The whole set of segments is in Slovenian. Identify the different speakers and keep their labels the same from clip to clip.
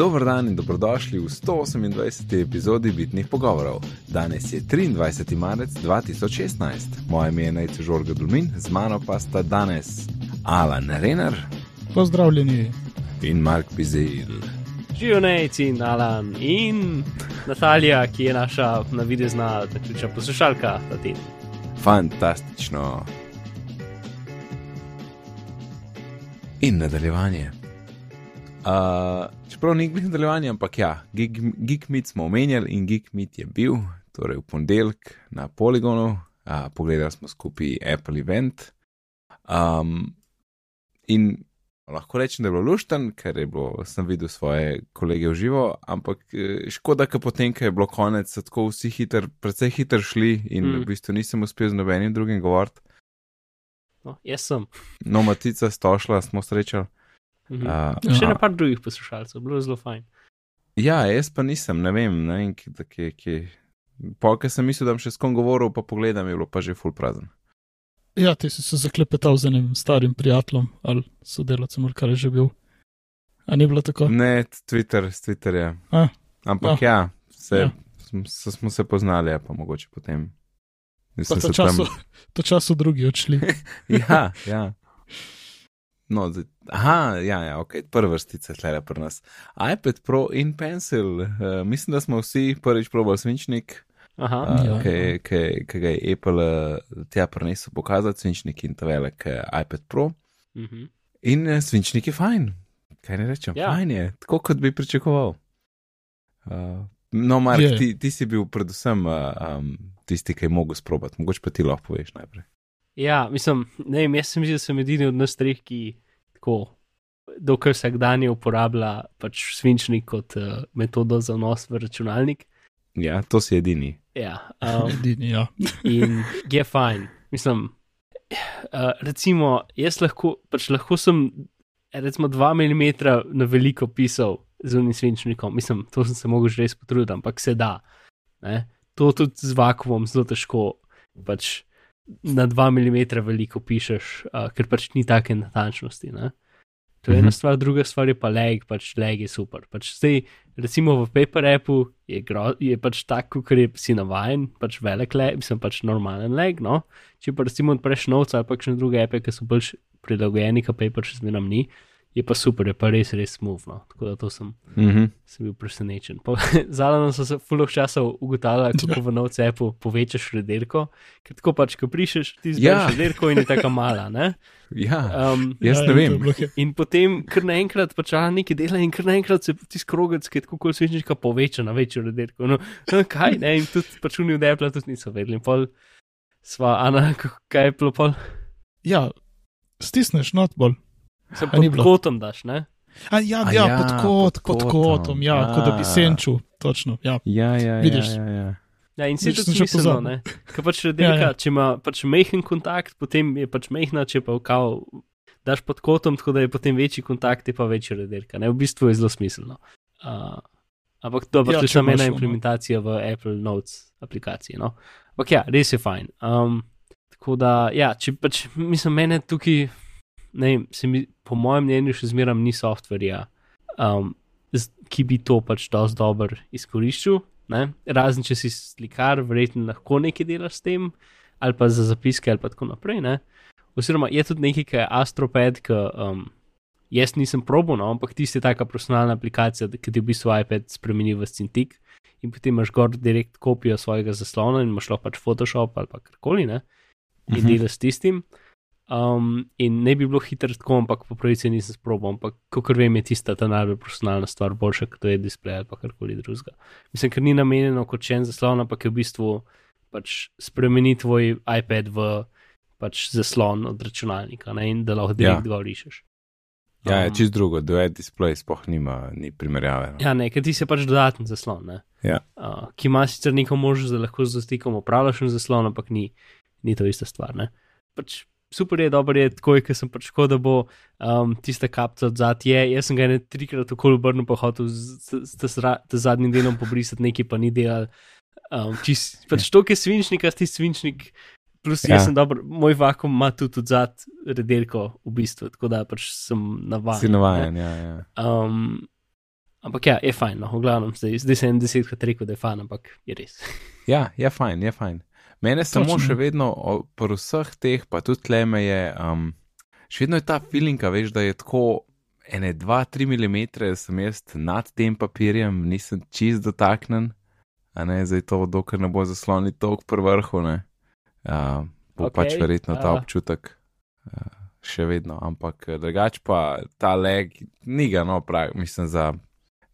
Speaker 1: Dober dan in dobrodošli v 128. epizodi Bitnih pogovorov. Danes je 23. marec 2016. Moje ime je Najce Žorga Dulmin, z mano pa sta danes Alan Renar.
Speaker 2: Pozdravljeni.
Speaker 1: In Mark Pizel.
Speaker 3: Živijo Najci in Alan in Natalija, ki je naša navidezna, ključna poslušalka.
Speaker 1: Fantastično. In nadaljevanje. Uh, čeprav ni bilo nadaljevanja, ampak ja, Geek Meet smo omenjali in Geek Meet je bil, torej v ponedeljek na poligonu, uh, pogledali smo skupaj Apple event. Um, in lahko rečem, da je bilo lušten, ker je bilo, sem videl svoje kolege v živo, ampak e, škoda, ker potem, ker je bilo konec, so tako vsi hiter, precej hiter šli in mm. v bistvu nisem uspel z nobenim drugim govoriti.
Speaker 3: No, jaz sem.
Speaker 1: No, matica stošla, smo srečali.
Speaker 3: Mhm. Uh, še na par drugih poslušalcev, bilo je zelo fajn.
Speaker 1: Ja, jaz pa nisem, ne vem, ne vem, kje, kje, kje. Polk sem mislil, da bom še s kom govoril, pa pogledam, je bilo pa že full prazen.
Speaker 2: Ja, ti si se zaklepetal z enim starim prijateljem ali sodelavcem, ali kar je že bil. A ni bilo tako?
Speaker 1: Ne, Twitter, Twitter je. A? Ampak a. ja, se, ja. Smo, smo se poznali, pa mogoče potem.
Speaker 2: Pa to času, tam... to času drugi odšli.
Speaker 1: ja, ja. No, zdaj, aha, ja, ja, ok, prva vrstica tle pri nas. iPad Pro in Pencil, uh, mislim, da smo vsi prvič probali svinčnik,
Speaker 3: aha, uh, ja,
Speaker 1: ki ja. ga je Apple uh, tja prinesel pokazati, svinčnik in ta velik iPad Pro.
Speaker 3: Uh mhm. -huh.
Speaker 1: In uh, svinčnik je fajn, kaj ne rečem, ja. fajn je, tako kot bi pričakoval. Uh, no, Mark, ti, ti si bil predvsem uh, um, tisti, ki je mogel sprobati, mogoče pa ti lahko poveš najprej.
Speaker 3: Ja, mislim, ne vem, jaz sem že sem edini od nas treh, ki tako, dokaj vsak dan uporablja pač svinčnik kot uh, metodo za nos v računalnik.
Speaker 1: Ja, to si edini.
Speaker 3: Ja, um,
Speaker 2: edini, ja.
Speaker 3: in je fajn. Mislim, uh, recimo, jaz lahko, pač lahko sem, recimo, dva mm na veliko pisal z unim svinčnikom. Mislim, to sem se mogel že res potruditi, ampak se da. Ne? To tudi z vakuumom zelo težko. Pač, na 2 mm veliko pišeš, uh, ker pač ni take natančnosti. Ne? To je ena mhm. stvar, druga stvar je pa leg, pač leg je super. Pač zdaj, recimo v paper appu je, gro, je pač tako, ker je si navajen, pač velik leg, mislim pač normalen leg. No? Če pa recimo odpreš novce ali pa še druge appe, ki so bolj prilagojeni, ka paper še zmeram ni, uh, je pa super, je pa res, res smoothno. Tako da to sem,
Speaker 1: mm -hmm.
Speaker 3: sem bil presenečen. Zadnjo sem se full of časa ugotavljal, kako v novce Apple povečaš rederko, ker tako pač, ko prišeš, ti zbiraš ja. rederko in je tako mala. Ne?
Speaker 1: Ja, um, jaz ja, ne vem.
Speaker 3: In potem, ker naenkrat pač nekaj dela in ker naenkrat se ti skrogec, ki je tako kot svinčnika, poveča na večjo rederko. No, no, kaj ne, in tudi pač unijo, da je Apple tudi niso vedeli. In pol sva, Ana, kaj je bilo pol?
Speaker 2: Ja, stisneš not bolj.
Speaker 3: Se pod kotom daš, ne?
Speaker 2: A, ja, A ja, ja, pod, kot, pod kotom, ja, ja, kot da bi senčil, točno. Ja,
Speaker 1: ja, ja
Speaker 2: vidiš.
Speaker 1: Ja, ja, ja.
Speaker 3: Ja, in si tudi smiselno, ne? Ker pač redelka, ja, ja. če ima pač mehen kontakt, potem je pač mehna, če pa kao daš pod kotom, tako da je potem večji kontakt, je pa večja redelka. Ne, v bistvu je zelo smiselno. Uh, ampak to pač ja, je samo ena implementacija v Apple Notes aplikaciji, no? Ampak ja, res je fajn. Um, tako da, ja, če pač, mislim, mene tukaj ne vem, mi, po mojem mnenju, še zmeraj ni softverja, um, ki bi to pač dosti dobro izkoriščal. Razen če si slikar, verjetno lahko nekaj delaš s tem, ali pa za zapiske, ali pa tako naprej. Ne? Oziroma, je tudi nekaj, kar je Astropad, ki um, jaz nisem probo, no, ampak ti si taka profesionalna aplikacija, ki ti v bistvu iPad spremeni v Cintiq in potem imaš gor direkt kopijo svojega zaslona in imaš lahko pač Photoshop ali pa karkoli, ne? in uh mhm. -huh. delaš s tistim. Um, in ne bi bilo hitro tako, ampak po pravici nisem sprobil. Ampak, kot vem, je tista ta najbolj profesionalna stvar, boljša kot je display ali karkoli drugega. Mislim, ker ni namenjeno kot še en zaslon, ampak je v bistvu pač spremeni tvoj iPad v pač zaslon od računalnika ne? in da lahko direkt ja. gor rišeš.
Speaker 1: Um, ja, je um, čist drugo, je display sploh nima, ni primerjave. No.
Speaker 3: Ja, ne, ker ti se pač dodaten zaslon,
Speaker 1: ja.
Speaker 3: uh, ki ima sicer neko možnost, da lahko z dotikom upravljaš zaslon, ampak ni, ni to ista stvar. Pač super je, dobro je, tako je, ker sem pač tako, da bo um, tista kapca od zadaj. Jaz sem ga ne trikrat tako obrnil, pa hotel z zadnjim delom pobrisati, nekaj pa ni delal. Um, čist, pač to, ki je svinčnik, ti svinčnik. Plus, ja. jaz sem dober, moj vakum ima tudi odzad redelko v bistvu, tako da pač sem navaden.
Speaker 1: Si navaden, ja. ja.
Speaker 3: Um, Ampak ja, je fajn, no, v glavnem, zdaj, zdaj sem desetkrat rekel, da je fajn, ampak je res.
Speaker 1: ja, je fajn, je fajn. Mene Točno. samo še vedno, po vseh teh, pa tudi tleme je, um, še vedno je ta feeling, veš, da je tako ene 2-3 mm, sem jaz nad tem papirjem, nisem čist dotaknen, a ne zdaj to, dokler ne bo zaslonil tok pri vrhu, ne. Uh, bo okay, pač verjetno ta občutek. Uh, Še vedno, ampak drugač pa ta leg, ni ga, no, pravi, mislim, za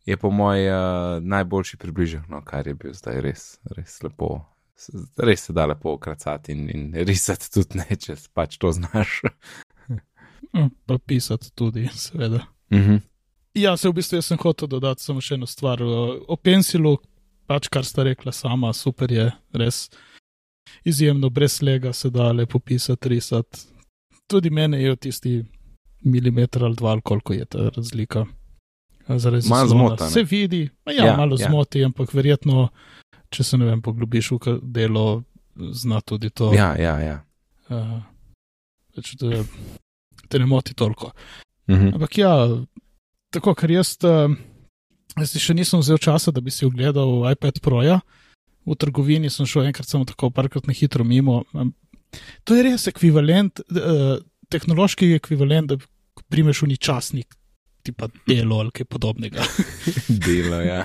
Speaker 1: je po mojem uh, najboljši približek, no, kar je bil zdaj res, res lepo. Res se da lepo kracati in, in risati tudi ne, če pač to znaš.
Speaker 2: no, pa pisati tudi, seveda.
Speaker 1: Uh mhm. -huh.
Speaker 2: Ja, se v bistvu sem hotel dodati samo še eno stvar. O pensilu, pač kar sta rekla sama, super je, res izjemno, brez lega se da lepo pisati, risati. Tudi mene je tisti milimeter ali dva, koliko je ta razlika zaradi
Speaker 1: zmota.
Speaker 2: Se vidi, ja, ja, malo ja. zmoti, ampak verjetno, če se ne vem, poglobiš v delo, zna tudi to.
Speaker 1: Ja, ja, ja.
Speaker 2: Uh, te, te ne moti toliko.
Speaker 1: Mhm.
Speaker 2: Ampak ja, tako, ker jaz, uh, jaz še nisem vzel časa, da bi si ogledal iPad Proja. V trgovini sem šel enkrat samo tako, parkrat na hitro mimo. To je res ekvivalent, eh, tehnološki ekvivalent, da primeš v ničasnik, tipa delo ali kaj podobnega.
Speaker 1: delo, ja.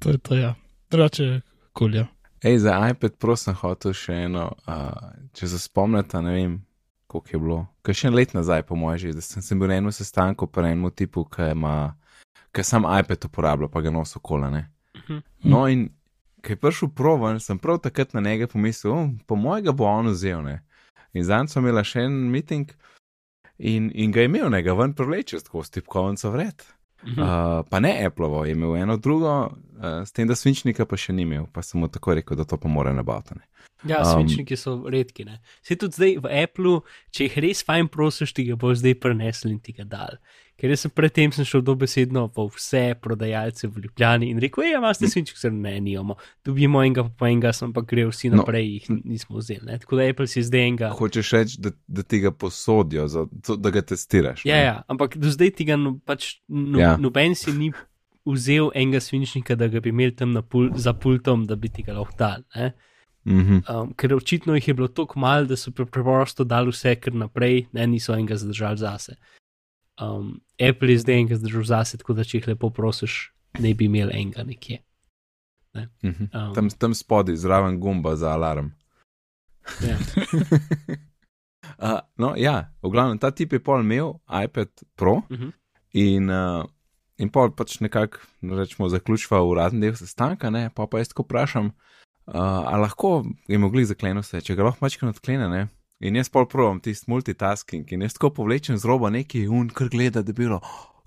Speaker 2: to je to, ja. Drugače, kulja.
Speaker 1: Ej, za iPad prosim hotel še eno, uh, če se spomnite, ne vem, koliko je bilo. Kaj še en let nazaj, po mojem, da sem, sem bil na enem sestanku pri enem tipu, ki ima, ki sam iPad uporablja, pa ga nosi okolane. Uh mhm. -huh. No in, ki je prišel proven, sem prav takrat na njega pomislil, oh, po mojega bo on vzel, ne. In zdaj smo imeli še en meeting, in, in ga je imel, ne ga ven preleče, tako stipkovnico vred. -huh. uh, pa ne Apple, je imel eno drugo, uh, s tem, da svinčnika pa še ni imel, pa sem mu tako rekel, da to pa mora nabaviti.
Speaker 3: Ja, um, svinčniki so redki. Se tudi zdaj v Apple, če jih res fajn prosiš, ti ga bo zdaj prenesel in ti ga dal. Ker sem predtem šel dobesedno v vse prodajalce v Ljubljani in rekel: Ej, imaš svinčnik, se ne, nimamo. Dobimo enega, pa enega, sem pa gre vsi no. naprej, no. jih nismo vzeli. Ne? Tako da Apple si zdaj enega.
Speaker 1: Hočeš reči, da, da ti ga posodijo, za, to, da ga testiraš.
Speaker 3: Ja, ja, ampak do zdaj ti ga no, pač no, ja. noben si ni vzel enega svinčnika, da ga bi imel tam pul, za pultom, da bi ti ga lahko dal.
Speaker 1: Mm -hmm.
Speaker 3: um, ker očitno jih je bilo tako malo, da so preprosto dali vse kar naprej, ne niso enega zadržali zase um, Apple je zdaj enega zdržal zase, tako da če jih lepo prosiš, ne bi imel enega nekje. Ne?
Speaker 1: Mhm. Um, tam, tam spodaj, zraven gumba za alarm.
Speaker 3: Ja.
Speaker 1: uh, no, ja, v glavnem, ta tip je pol imel iPad Pro
Speaker 3: uh mhm. -huh.
Speaker 1: in, uh, in pol pač nekako, rečemo, zaključva uradni del sestanka, ne, pa pa jaz tako vprašam, uh, ali lahko je mogli zakleniti vse, če ga lahko mačka odklene, ne. In jaz pol provam tisti multitasking in jaz tako povlečem z roba neki un, kar gleda, da bi bilo,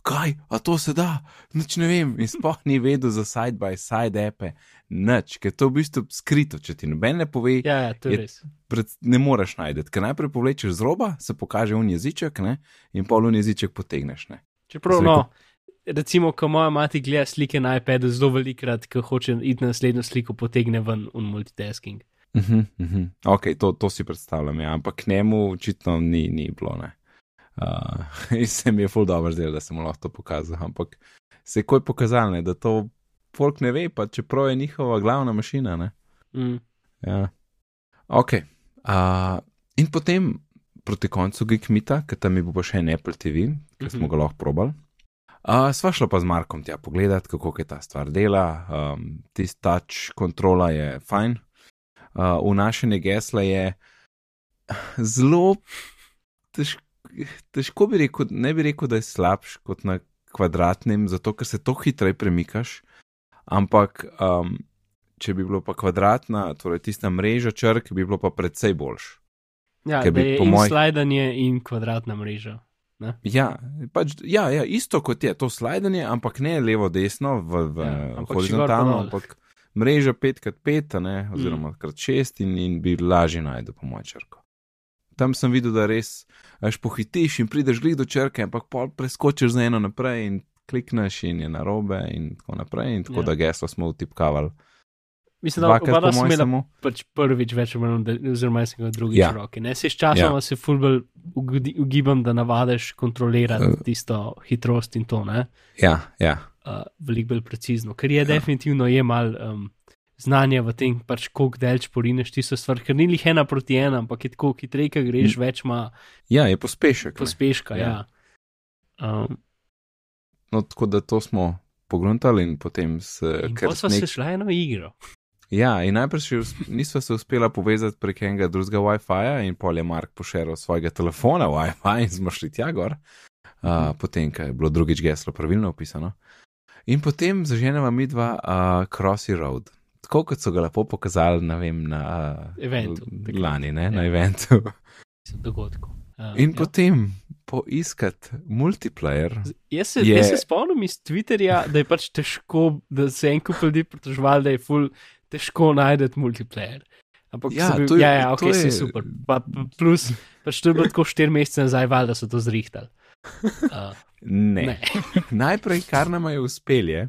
Speaker 1: kaj, a to se da, nič ne vem. In spoh ni vedel za side by side epe, nič, ker to v bistvu skrito, če ti noben ne pove.
Speaker 3: Ja, ja to je res.
Speaker 1: Pred, ne moreš najti, ker najprej povlečeš z roba, se pokaže un jeziček, ne, in pol un jeziček potegneš. Ne.
Speaker 3: Čeprav, no, recimo, ko moja mati gleda slike na iPadu, zelo velikrat, ko hoče iti na naslednjo sliko, potegne ven un multitasking.
Speaker 1: Uh -huh, uh -huh. Ok, to, to si predstavljam, ja. ampak njemu očitno ni, ni bilo. Uh, in se mi je ful dobro zdelo, da sem lahko to pokazal. Ampak se je koj pokazalo, da to folk ne ve, pa čeprav je njihova glavna mašina.
Speaker 3: Mm.
Speaker 1: Ja. Ok. Uh, in potem proti koncu Geekmita, ker tam je bil še en Apple TV, ki mm -hmm. smo ga lahko probali. Uh, sva šla pa z Markom tja pogledat, kako je ta stvar dela. Um, Tisti touch kontrola je fajn uh, vnašanje gesla je zelo težko. Težko bi rekel, ne bi rekel, da je slabš kot na kvadratnem, zato ker se to hitreje premikaš. Ampak, um, če bi bilo pa kvadratna, torej tista mreža črk, bi bilo pa predvsej boljš.
Speaker 3: Ja, bi, je moj... slidanje in kvadratna mreža.
Speaker 1: Ja, pač, ja, ja, isto kot je to slidanje, ampak ne levo-desno, v, v ja, horizontalno, ampak mreža 5x5, ne, oziroma mm. krat 6 in, in bi lažje najdel po mojem črku. Tam sem videl, da res až pohitiš in prideš glih do črke, ampak pol preskočiš za eno naprej in klikneš in je narobe in tako naprej. In tako. Ja. da geslo smo utipkavali
Speaker 3: Mislim, da oba smo imeli pač prvič več, oziroma jaz sem ga drugič ja. roki. Ne se s časom, ja. se fulbel ugibam, da navadeš kontrolirati uh, tisto hitrost in to. Ne?
Speaker 1: Ja, ja.
Speaker 3: Uh, Veliko bolj precizno, ker je ja. definitivno je mal um, znanje v tem, pač koliko delč porineš tisto stvar, ker ni jih ena proti ena, ampak je tako hitreje, ker greš mm. več. Ma,
Speaker 1: ja, je pospešek.
Speaker 3: Pospeška, ja. ja. Um,
Speaker 1: no, tako da to smo pogruntali in potem se.
Speaker 3: Kot smo nek... se šli eno igro.
Speaker 1: Ja, in najprej nismo se uspela povezati prek enega drugega WiFi-ja, in pol je Mark pošiljal svojega telefona WiFi in smo šli tja gor, uh, potem, kaj je bilo drugič geslo pravilno opisano. In potem zaženemo mi dva uh, Crossy Road, tako kot so ga lepo pokazali na, vem, na uh,
Speaker 3: eventu.
Speaker 1: Lani, ne, ja. na eventu.
Speaker 3: Dogodku.
Speaker 1: Uh, in ja. potem poiskati multiplayer.
Speaker 3: Jaz se, je... jaz se spomnim iz Twitterja, da je pač težko, da se en kup ljudi pritožval, da je full težko najti multiplayer. Ampak ja, bil, je, ja, ja, ok, je super. Pa, plus, pač to je bilo tako štiri mesece nazaj, val, da so to zrihtali. Uh,
Speaker 1: ne. ne. Najprej, kar nam je uspelo, je,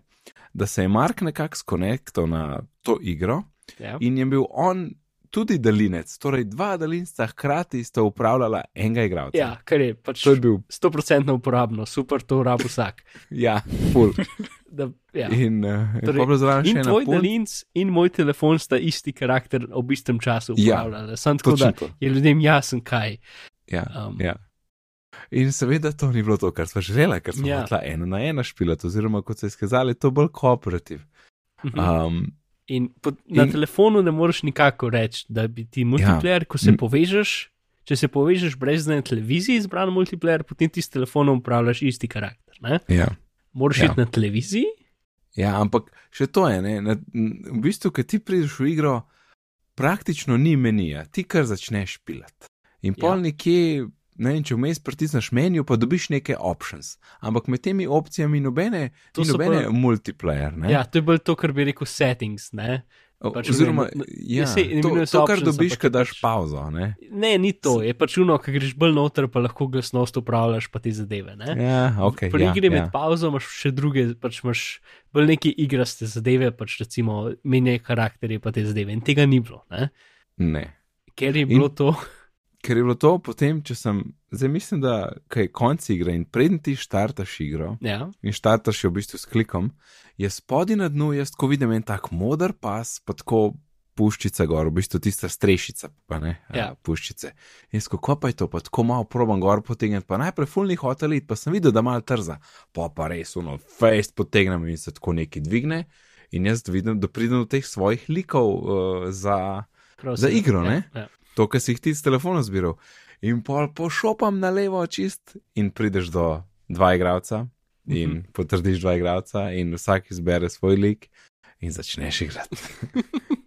Speaker 1: da se je Mark nekako skonektal na to igro ja. in je bil on tudi daljinec, torej dva daljinca hkrati sta upravljala enega igralca.
Speaker 3: Ja, kar je pač je bil 100% uporabno, super, to rabo vsak.
Speaker 1: ja, full.
Speaker 3: da, ja.
Speaker 1: In, uh, torej,
Speaker 3: in tvoj daljinc in moj telefon sta isti karakter ob istem času ja, upravljali. Ja, Sam tako, da je ljudem jasen, kaj.
Speaker 1: Ja, um, ja. In seveda to ni bilo to, kar smo želeli, ker smo ja. ena na ena špilati, oziroma kot se je skazali, to bolj kooperativ. Mhm. Um,
Speaker 3: In po, na in, telefonu ne moreš nikako reči, da bi ti multiplayer, ja. ko se povežeš, če se povežeš brez na televiziji, izbran multiplayer, potem ti s telefonom upravljaš isti karakter.
Speaker 1: Ja.
Speaker 3: Moraš ja. iti na televiziji.
Speaker 1: Ja, ampak še to je, na, v bistvu, ki ti prideš v igro, praktično ni menija, ti kar začneš pilati. In pol ja. nekje ne vem, če vmes pritisneš menu, pa dobiš neke options. Ampak med temi opcijami nobene, to ni nobene pa, multiplayer. Ne?
Speaker 3: Ja, to je bolj to, kar bi rekel settings. Ne?
Speaker 1: Pač Oziroma, ne, ja, se, to, to, kar options, dobiš, ko daš pač, pauzo. Ne?
Speaker 3: ne, ni to, je pač uno, ki greš bolj noter, pa lahko glasnost upravljaš, pa ti zadeve.
Speaker 1: Ja, okay,
Speaker 3: Pri
Speaker 1: ja,
Speaker 3: igri
Speaker 1: ja.
Speaker 3: med pauzo imaš še druge, pač imaš bolj neke igraste zadeve, pač recimo menje karakterje, pa te zadeve. In tega ni bilo. Ne.
Speaker 1: ne.
Speaker 3: Ker je bilo In... to
Speaker 1: ker je bilo to potem, če sem, zdaj mislim, da je konc igre in predn ti štartaš igro
Speaker 3: ja.
Speaker 1: in štartaš jo v bistvu s klikom, je spodaj na dnu, jaz ko vidim en tak modr pas, pa tako puščica gor, v bistvu tista strešica, pa ne,
Speaker 3: ja.
Speaker 1: a, puščice. In kako pa je to, pa tako malo probam gor potegniti, pa najprej fulni hotel iti, pa sem videl, da malo trza, pa pa res, no, fejst potegnem in se tako neki dvigne. In jaz vidim, da pridem do teh svojih likov uh, za, za igro, ja,
Speaker 3: ja
Speaker 1: to, kar si jih ti s telefonom zbiral. In pol pošopam na levo čist, in prideš do dva igralca, in mm -hmm. potrdiš dva igralca, in vsak izbere svoj lik, in začneš igrati.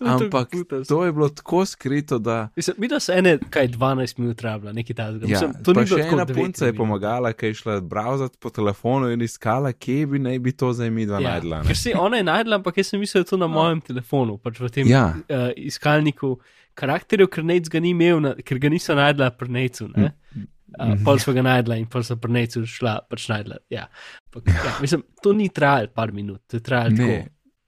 Speaker 1: Ampak to je bilo tako skrito, da.
Speaker 3: Mi da se ene, kaj 12 minut rabila, nekaj takega.
Speaker 1: Ja, to ni bilo. Ena punca je pomagala, ki je šla browsati po telefonu in iskala, kje bi naj bi to za imi dva ja, najdla.
Speaker 3: Ker si ona je najdla, ampak jaz sem mislil, da je to na no. mojem telefonu, pač v tem ja. uh, iskalniku karakterjev, ker nec ga ni imel, na, ker ga niso najdla pri necu. Ne? Uh, pol so ga najdla in pol so pri necu šla, pač najdla. Ja. Pak, ja, mislim, to ni trajalo par minut, to je trajalo tako.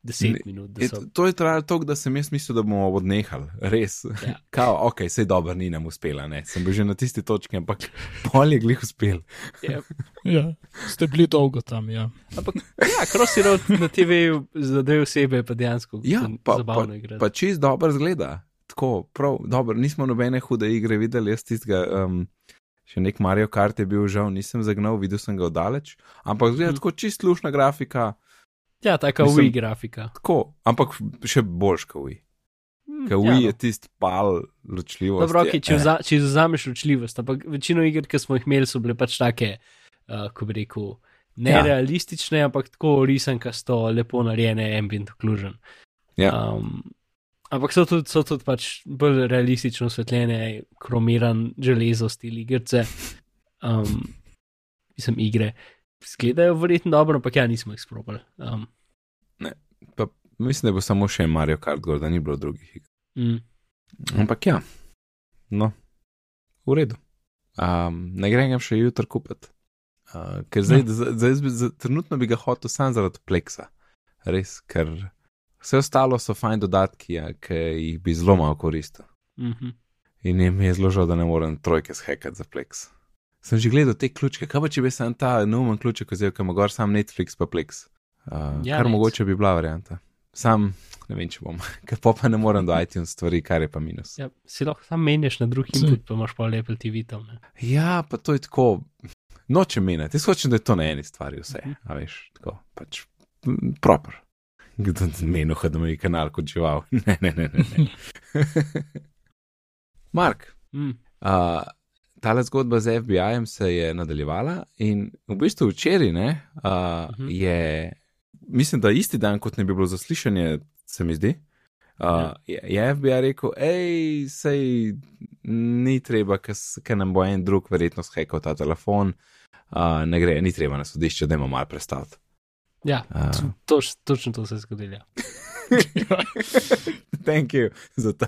Speaker 3: Deset minut. So...
Speaker 1: Et, to je trajalo toliko, da sem jaz mislil, da bomo odnehali. Res. Ja. Kao, ok, sej dobro, ni nam uspela. Ne? Sem bil že na tisti točki, ampak pol je glih uspel.
Speaker 2: Ja. ja, ste bili dolgo tam. Ja,
Speaker 3: ampak, ja crossy road na TV-ju za dve osebe pa dejansko
Speaker 1: ja, pa, zabavno igra. Pa, pa čist dobro zgleda tako, prav, dobro, nismo nobene hude igre videli, jaz tistega. Um, Še nek Mario Kart je bil žal, nisem zagnal, videl sem ga oddaleč, ampak zgleda mm. tako čist lušna grafika.
Speaker 3: Ja, tako Wii grafika.
Speaker 1: Tako, ampak še boljš kot Wii. Mm, Ker Wii ja, no. je tisti pal ločljivost.
Speaker 3: Dobro, okay, če, vza, če vzameš ločljivost, ampak večino iger, ki smo jih imeli, so bile pač take, uh, ko bi rekel, nerealistične, ja. ampak tako risankasto, lepo narejene, ambient occlusion.
Speaker 1: Ja.
Speaker 3: Um, Ampak so tudi, so tudi pač bolj realistično osvetljene, kromiran železo stili igrice. Um, mislim, igre. Zgledajo verjetno dobro, ampak ja, nismo jih sprobali. Um.
Speaker 1: Pa, mislim, da bo samo še Mario Kart, gor, da ni bilo drugih iger.
Speaker 3: Mm.
Speaker 1: Ampak ja, no, v redu. Um, ne grem še jutro kupiti. Uh, ker zdaj, no. zdaj, zdaj, zdaj, trenutno bi ga hotel sam zaradi pleksa. Res, ker Vse ostalo so fajn dodatki, ja, ki jih bi zelo malo koristil.
Speaker 3: Mm -hmm.
Speaker 1: In jim je zelo žal, da ne morem trojke zhekati za Plex. Sem že gledal te ključke, kaj pa če bi sem ta neumen ključek vzel, kam gor sam Netflix pa Plex. Uh, ja, kar mogoče bi bila varianta. Sam ne vem, če bom, ker pa, pa ne morem do iTunes stvari, kar je pa minus.
Speaker 3: Ja, si lahko sam menjaš na drug input, pa imaš pa Apple TV tam. Ne?
Speaker 1: Ja, pa to je tako, noče menjati, jaz hočem, da je to na eni stvari vse, uh -huh. a veš, tako, pač proper. Kdo je menil, da ima kanal kot žival? Ne, ne, ne. ne, ne. Mark,
Speaker 3: mm.
Speaker 1: uh, ta zgodba z FBI-jem se je nadaljevala in v bistvu včeraj uh, uh -huh. je, mislim, da isti dan, kot ne bi bilo zaslišanje, se mi zdi. Uh, ja. je, je FBI rekel, hej, sej ni treba, ker nam bo en drug verjetno shekal ta telefon, uh, ne gre, ni treba na sodišče, da ima mal predstaviti.
Speaker 3: Ja, uh, toč, točno to se je zgodilo.
Speaker 1: Thank you za ta,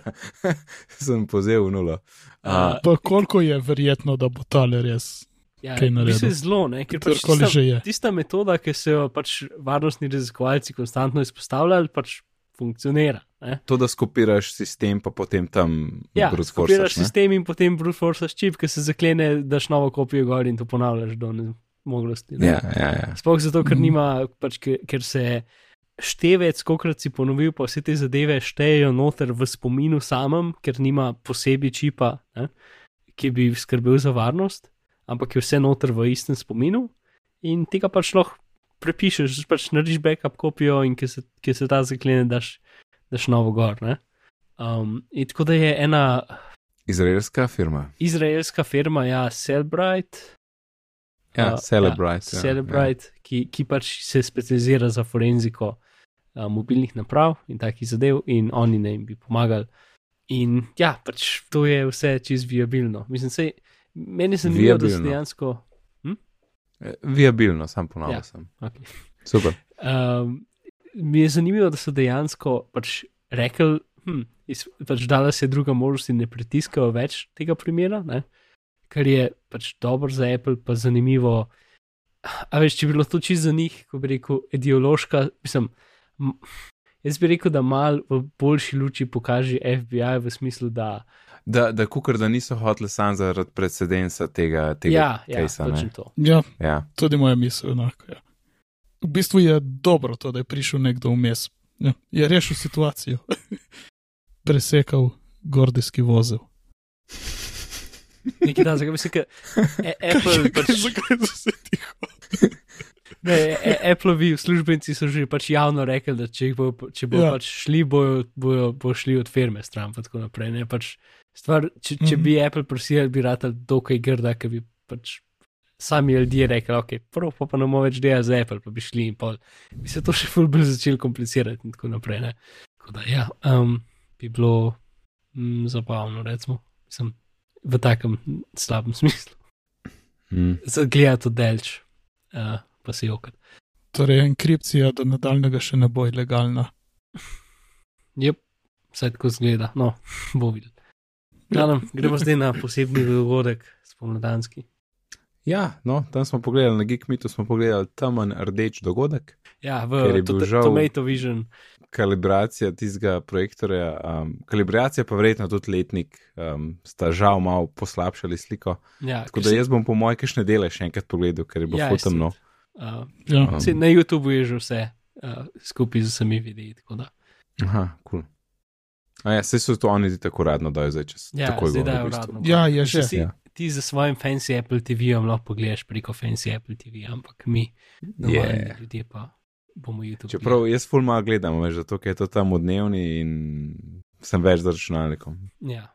Speaker 1: sem pozel v nulo.
Speaker 2: Uh, uh, koliko je verjetno, da bo tale res?
Speaker 3: Ja, Mislim, zelo, ne, ker pač tista, tista metoda, ki so jo pač varnostni raziskovalci konstantno izpostavljali, pač funkcionira. Ne.
Speaker 1: To, da skopiraš sistem, pa potem tam
Speaker 3: ja, brute force. Skopiraš sistem in potem brute force čip, ki se zaklene, daš novo kopijo gor in to ponavljaš do nezmogljivosti.
Speaker 1: Ja, ja, ja.
Speaker 3: Sploh zato, ker mhm. nima, pač, ker se števec, kokrat si ponovil, pa vse te zadeve štejejo noter v spominu samem, ker nima posebej čipa, ne, ki bi skrbel za varnost, ampak je vse noter v istem spominu in tega pač lahko prepišeš, pač narediš backup kopijo in ki se, ki se ta zaklene, daš, daš novo gor. Um, in tako da je ena.
Speaker 1: Izraelska firma.
Speaker 3: Izraelska firma, ja, Celebrite.
Speaker 1: Ja, uh, Celebrite.
Speaker 3: Ja, Celebrite, ja. Ki, ki pač se specializira za forenziko uh, mobilnih naprav in takih zadev, in oni naj bi pomagali. In ja, pač to je vse čez viabilno. Mislim, sej, meni se zdi, da se dejansko.
Speaker 1: Eh, viabilno, sam ponavljam. Ja,
Speaker 3: okay.
Speaker 1: Super.
Speaker 3: Um, mi je zanimivo, da so dejansko pač rekli, hm, pač dala se druga možnost in ne pritiskajo več tega primera, ne? Kar je pač dobro za Apple, pa zanimivo. A veš, če bi bilo to čisto za njih, ko bi rekel, ideološka, mislim, jaz bi rekel, da mal v boljši luči pokaže FBI v smislu, da
Speaker 1: da, da kukar da niso hoteli sam zaradi precedensa tega, tega
Speaker 3: ja, kejsa. Ja, točno to.
Speaker 2: Ja, ja. tudi moja misel enako. Ja. V bistvu je dobro to, da je prišel nekdo vmes. Ja, je rešil situacijo. Presekal gordijski vozel.
Speaker 3: Nekaj da, zakaj bi se kaj. E, Apple pač.
Speaker 2: Zakaj so se tiho?
Speaker 3: Ne, e, Appleovi uslužbenci so že pač javno rekli, da če bo, če bo ja. pač šli, bojo, bojo, bo šli od firme stran in tako naprej. Ne, pač stvar, če, če bi mhm. Apple prosil, bi rad dokaj grda, ker bi pač sami ljudje rekli, ok, prvo pa, pa ne bomo več delali za Apple, pa bi šli in pol. Bi se to še ful bolj začeli komplicirati in tako naprej. Ne. Tako da, ja, um, bi bilo mm, zabavno, recimo, Mislim, v takem slabem smislu.
Speaker 1: Mm.
Speaker 3: Zagledati to delč. Uh, pa si okrat.
Speaker 2: Torej, enkripcija do nadaljnega še ne bo ilegalna.
Speaker 3: Jep, vse tako zgleda, no, bo videl. Ja, no, gremo zdaj na posebni dogodek, spomladanski.
Speaker 1: Ja, no, tam smo pogledali na Geekmitu, smo pogledali temen rdeč dogodek.
Speaker 3: Ja, v Tomato Vision.
Speaker 1: Kalibracija tistega projektorja, um, kalibracija pa verjetno tudi letnik, um, sta žal malo poslabšali sliko.
Speaker 3: Ja,
Speaker 1: Tako da jaz bom po mojem kajšne dele še enkrat pogledal, ker je bilo ja, fotomno.
Speaker 3: Uh, ja. um, na YouTubu je že vse uh, skupaj z vsemi videi.
Speaker 1: Aha, kul. Cool. Ja, se so to oni tako radno, da je zdaj čez.
Speaker 3: Ja,
Speaker 1: tako
Speaker 3: zdaj je radno.
Speaker 2: Ja, je že.
Speaker 3: Si, ja. Ti za svojim fancy Apple TV-om lahko pogledaš preko fancy Apple TV, ampak mi, yeah. ljudje pa bomo YouTube.
Speaker 1: Čeprav gledali. jaz fulma gledam, veš, zato je to tam v dnevni in sem več za računalnikom.
Speaker 3: Ja.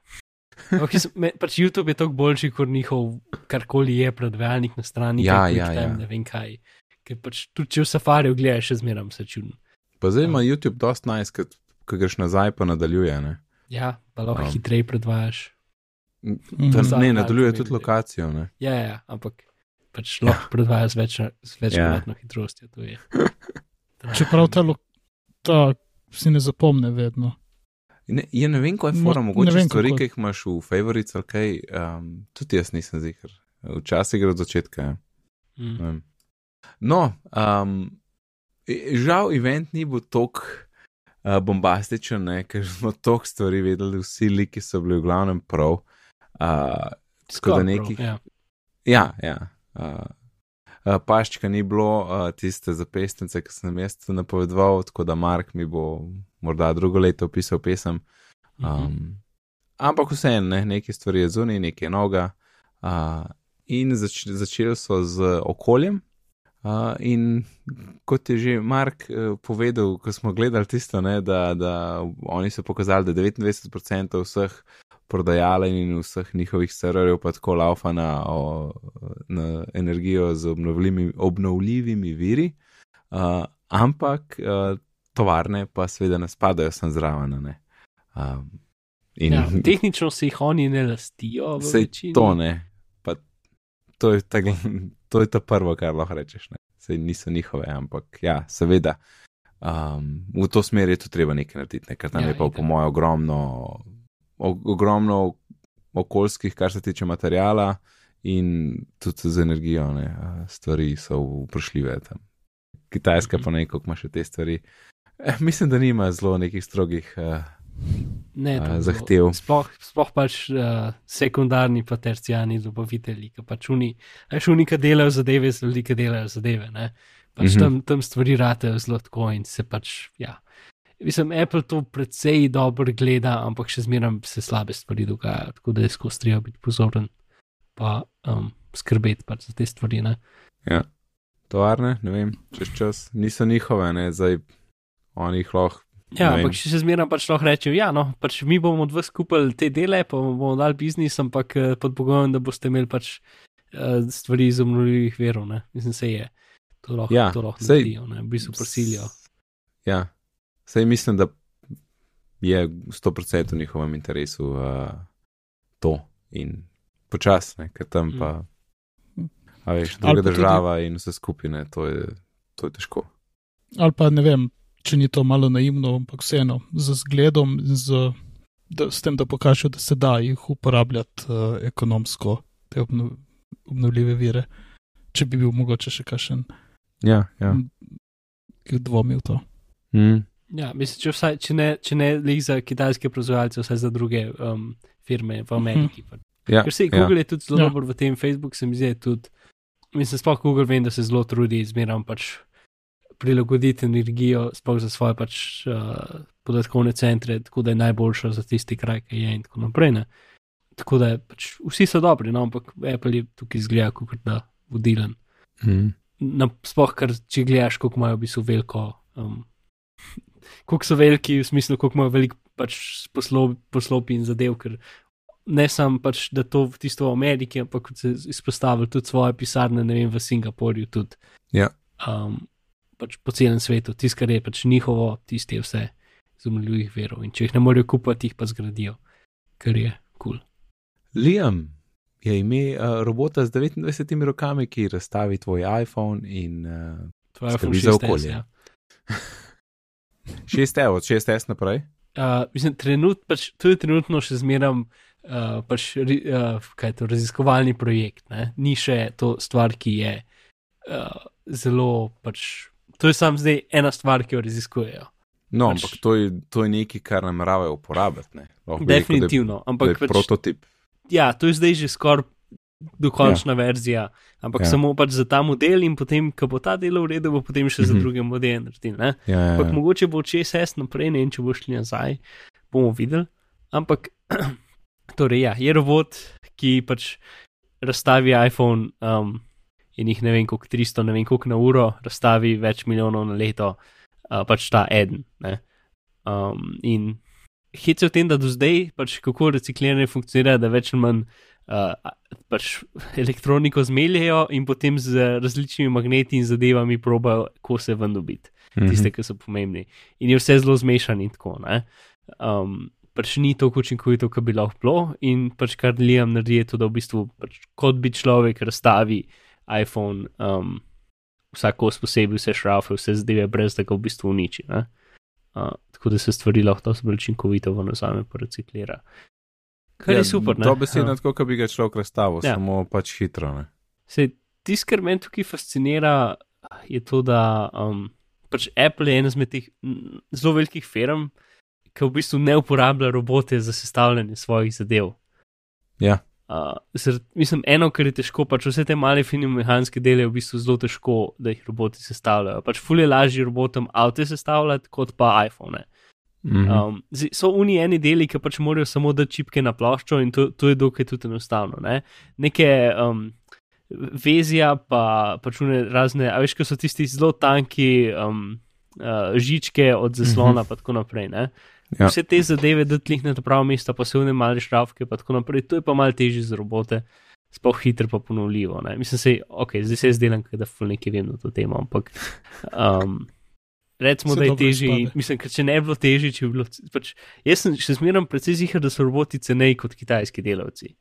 Speaker 3: Okay, me, pač YouTube je toliko boljši, kot njihov karkoli je predvajalnik na strani.
Speaker 1: Ja, ja,
Speaker 3: ja. Ne vem kaj. Ker pač tudi če v safariju gledaš, še zmeram se čudno.
Speaker 1: Pa zdaj ima um. YouTube dost nice, ko greš nazaj, pa nadaljuje. Ne?
Speaker 3: Ja, pa lahko um. hitreje predvajaš.
Speaker 1: Ta, ne, nadaljuje tudi lokacijo. Ne?
Speaker 3: Ja, ja, ampak pač lahko ja. predvajaš z večkratno več ja. hitrostjo.
Speaker 2: Čeprav ta, ta si ne zapomne vedno.
Speaker 1: Ne, ja, ne vem, kaj je fora, mogoče stvari, ki jih imaš v favorites, ali kaj, um, tudi jaz nisem zihar. Včasih gre od začetka. Ja.
Speaker 3: Mm.
Speaker 1: No, um, žal, event ni bil tok uh, bombastičen, ker smo toliko stvari vedeli, vsi liki so bili v glavnem prav. Uh, Tako da nekih. Ja, ja. ja uh, uh, paščka ni bilo, uh, tiste zapestnice, ki sem jaz napovedoval, tako da Mark mi bo morda drugo leto opisal pesem. Um. Ampak vseeno, ne, nekaj stvari je zunaj, nekaj noga. Uh, in zač začeli so z okoljem. Uh, in kot je že Mark uh, povedal, ko smo gledali tisto, ne, da, da oni so pokazali, da 29% vseh prodajalcev in vseh njihovih serverjev pa tako laufa na, o, na energijo z obnovljivimi, obnovljivimi viri, uh, ampak uh, tovarne pa seveda ne spadajo sem zraven. Uh,
Speaker 3: in, ja, tehnično se jih oni ne lastijo.
Speaker 1: Sej to ne. To je, ta, to je to prvo, kar lahko rečeš. Ne. Sej niso njihove, ampak ja, seveda. Um, v to smer je tu treba nekaj narediti, ne, ker tam ja, je pa, po mojem, ogromno ogromno okoljskih, kar se tiče materijala, in tudi z energijo, ne, stvari so vprašljive tam. Kitajska pa nekaj, kako ima še te stvari. Eh, mislim, da nima zelo nekih strogih uh, ne, uh, zahtev.
Speaker 3: Sploh, sploh pač uh, sekundarni, pa tercijalni dobavitelji, ki pač uni, veš, uni, ki delajo zadeve, z ljudi, ki delajo zadeve. Pač mm -hmm. tam, tam stvari ratejo zelo tako in se pač, ja. Mislim, Apple to precej dobro gleda, ampak še zmeraj se slabe stvari dogajajo, tako da je skozi treba biti pozoren pa um, skrbeti pač za te stvari. Ne?
Speaker 1: Ja, tovarne, ne vem, čez čas niso njihove, ne zdaj oni jih lahko.
Speaker 3: Ja, ampak še zmeraj pač lahko rečejo, ja, no, pač mi bomo od vas kupili te dele, pa bomo dali biznis, ampak eh, pod pogojem, da boste imeli pač uh, stvari iz obnovljivih verov, ne, mislim, se je. To lahko, ja, to lahko sej, naredijo, ne, v bistvu prosilijo.
Speaker 1: Ja, Sej mislim, da je 100% v njihovem interesu uh, to in počasne, ker tam pa, mm. a veš, druga država tudi... in vse skupine, to je, to je težko.
Speaker 2: Ali pa ne vem, če ni to malo naivno, ampak vseeno, z zgledom, z, da, s tem, da pokažejo, da se da jih uporabljati uh, ekonomsko, te obno, obnovljive vire, če bi bil mogoče še kakšen.
Speaker 1: Ja, ja.
Speaker 2: Dvomil to.
Speaker 1: Mm.
Speaker 3: Ja, mislim, če, vsaj, če ne, če ne le za kitajske proizvajalce, vsaj za druge um, firme v Ameriki. Mm -hmm.
Speaker 1: ja,
Speaker 3: Ker se ja. Google je tudi zelo ja. dober v tem, Facebook se mi zdi tudi. Mislim, sploh Google vem, da se zelo trudi zmeram pač prilagoditi energijo, sploh za svoje pač uh, podatkovne centre, tako da je najboljša za tisti kraj, ki je in tako naprej. Ne? Tako da pač, vsi so dobri, no, ampak Apple je tukaj izgleda kot da vodilen.
Speaker 1: Mm.
Speaker 3: Sploh, ker če gledaš, kako imajo v bistvu veliko. Um, kako so veliki, v smislu, kako imajo veliko pač poslopi in zadev, ker ne samo pač, da to v tisto v Ameriki, ampak se izpostavljajo tudi svoje pisarne, ne vem, v Singapurju, tudi
Speaker 1: ja.
Speaker 3: um, pač po celem svetu, tisto, kar je pač njihovo, tisti je vse iz umljivih verov in če jih ne morejo kupiti, jih pa zgradijo, kar je kul. Cool.
Speaker 1: Liam. Je ime uh, robota z 29 rokami, ki razstavi tvoj iPhone in uh, skrbi za okolje. Ja. 6 evrov, od 6 s naprej.
Speaker 3: Uh, mislim, trenut, pač, to je trenutno še zmeraj uh, pač, uh, raziskovalni projekt. Ne? Ni še to stvar, ki je uh, zelo. Pač, to je samo zdaj ena stvar, ki jo raziskujejo.
Speaker 1: No, pač, ampak to je, to je nekaj, kar nameravajo uporabiti.
Speaker 3: Definitivno.
Speaker 1: Rekel, da je, da je pač, prototip.
Speaker 3: Ja, to je zdaj že skoraj dokončna ja. verzija, ampak ja. samo pač za ta model in potem, ko bo ta del uredil, bo potem še mm -hmm. za druge modele naredil.
Speaker 1: Ja, ja, ja.
Speaker 3: Mogoče bo ČSS naprej, ne vem, če bo šli nazaj, bomo videli. Ampak, torej, ja, je robot, ki pač razstavi iPhone um, in jih ne vem, koliko 300, ne vem, koliko na uro, razstavi več milijonov na leto, uh, pač ta eden. Um, in hitro v tem, da do zdaj, pač kako recikliranje funkcionira, da več ali manj uh, pač elektroniko zmeljajo in potem z različnimi magneti in zadevami probajo, ko se ven dobiti, mm -hmm. tiste, ki so pomembni. In je vse zelo zmešan in tako. Um, pač ni tako učinkovito, kot bi lahko bilo, in pač kar Liam naredi, je to, da v bistvu pač, kot bi človek razstavi iPhone, um, vsako posebej, vse šrafe, vse zadeve, brez da ga v bistvu uniči. Uh, tako da se stvari lahko bolj učinkovito v nazame poreciklira. Kar ja, je super.
Speaker 1: To besedno, ja. tako kot bi ga človek razstavil, ja. samo pač hitro.
Speaker 3: Tisto, kar me tukaj fascinira, je to, da um, pač Apple je ena izmed teh zelo velikih firm, ki v bistvu ne uporablja robote za sestavljanje svojih zadev.
Speaker 1: Ja.
Speaker 3: Uh, zr, mislim, eno, kar je težko, pač vse te male fine mehanske dele je v bistvu zelo težko, da jih roboti sestavljajo. Pač fulje lažje robotom avto sestavljati, kot pa iPhone. Mm -hmm. um, so oni eni deli, ki pač morajo samo dati čipke na ploščo in to, to je dokaj tudi enostavno. Ne? Neke um, vezja, pa pač razne, a veš, ko so tisti zelo tanki um, uh, žičke od zaslona, mm -hmm. pa tako naprej. Ne? Ja. Vse te zadeve, da tlih na pravo mesto, pa se vne mali šrafke, pa tako naprej, to je pa malo težje za robote, sploh hitro pa ponovljivo. Ne? Mislim, se, ok, zdaj se zdelam, da ful nekaj vem na to temo, ampak. Um, Recimo, da je težje. Mislim, ker če ne bi bilo težje, če bi bilo. Pač, jaz sem še zmeraj precej zihar, da so roboti ceneji kot kitajski delavci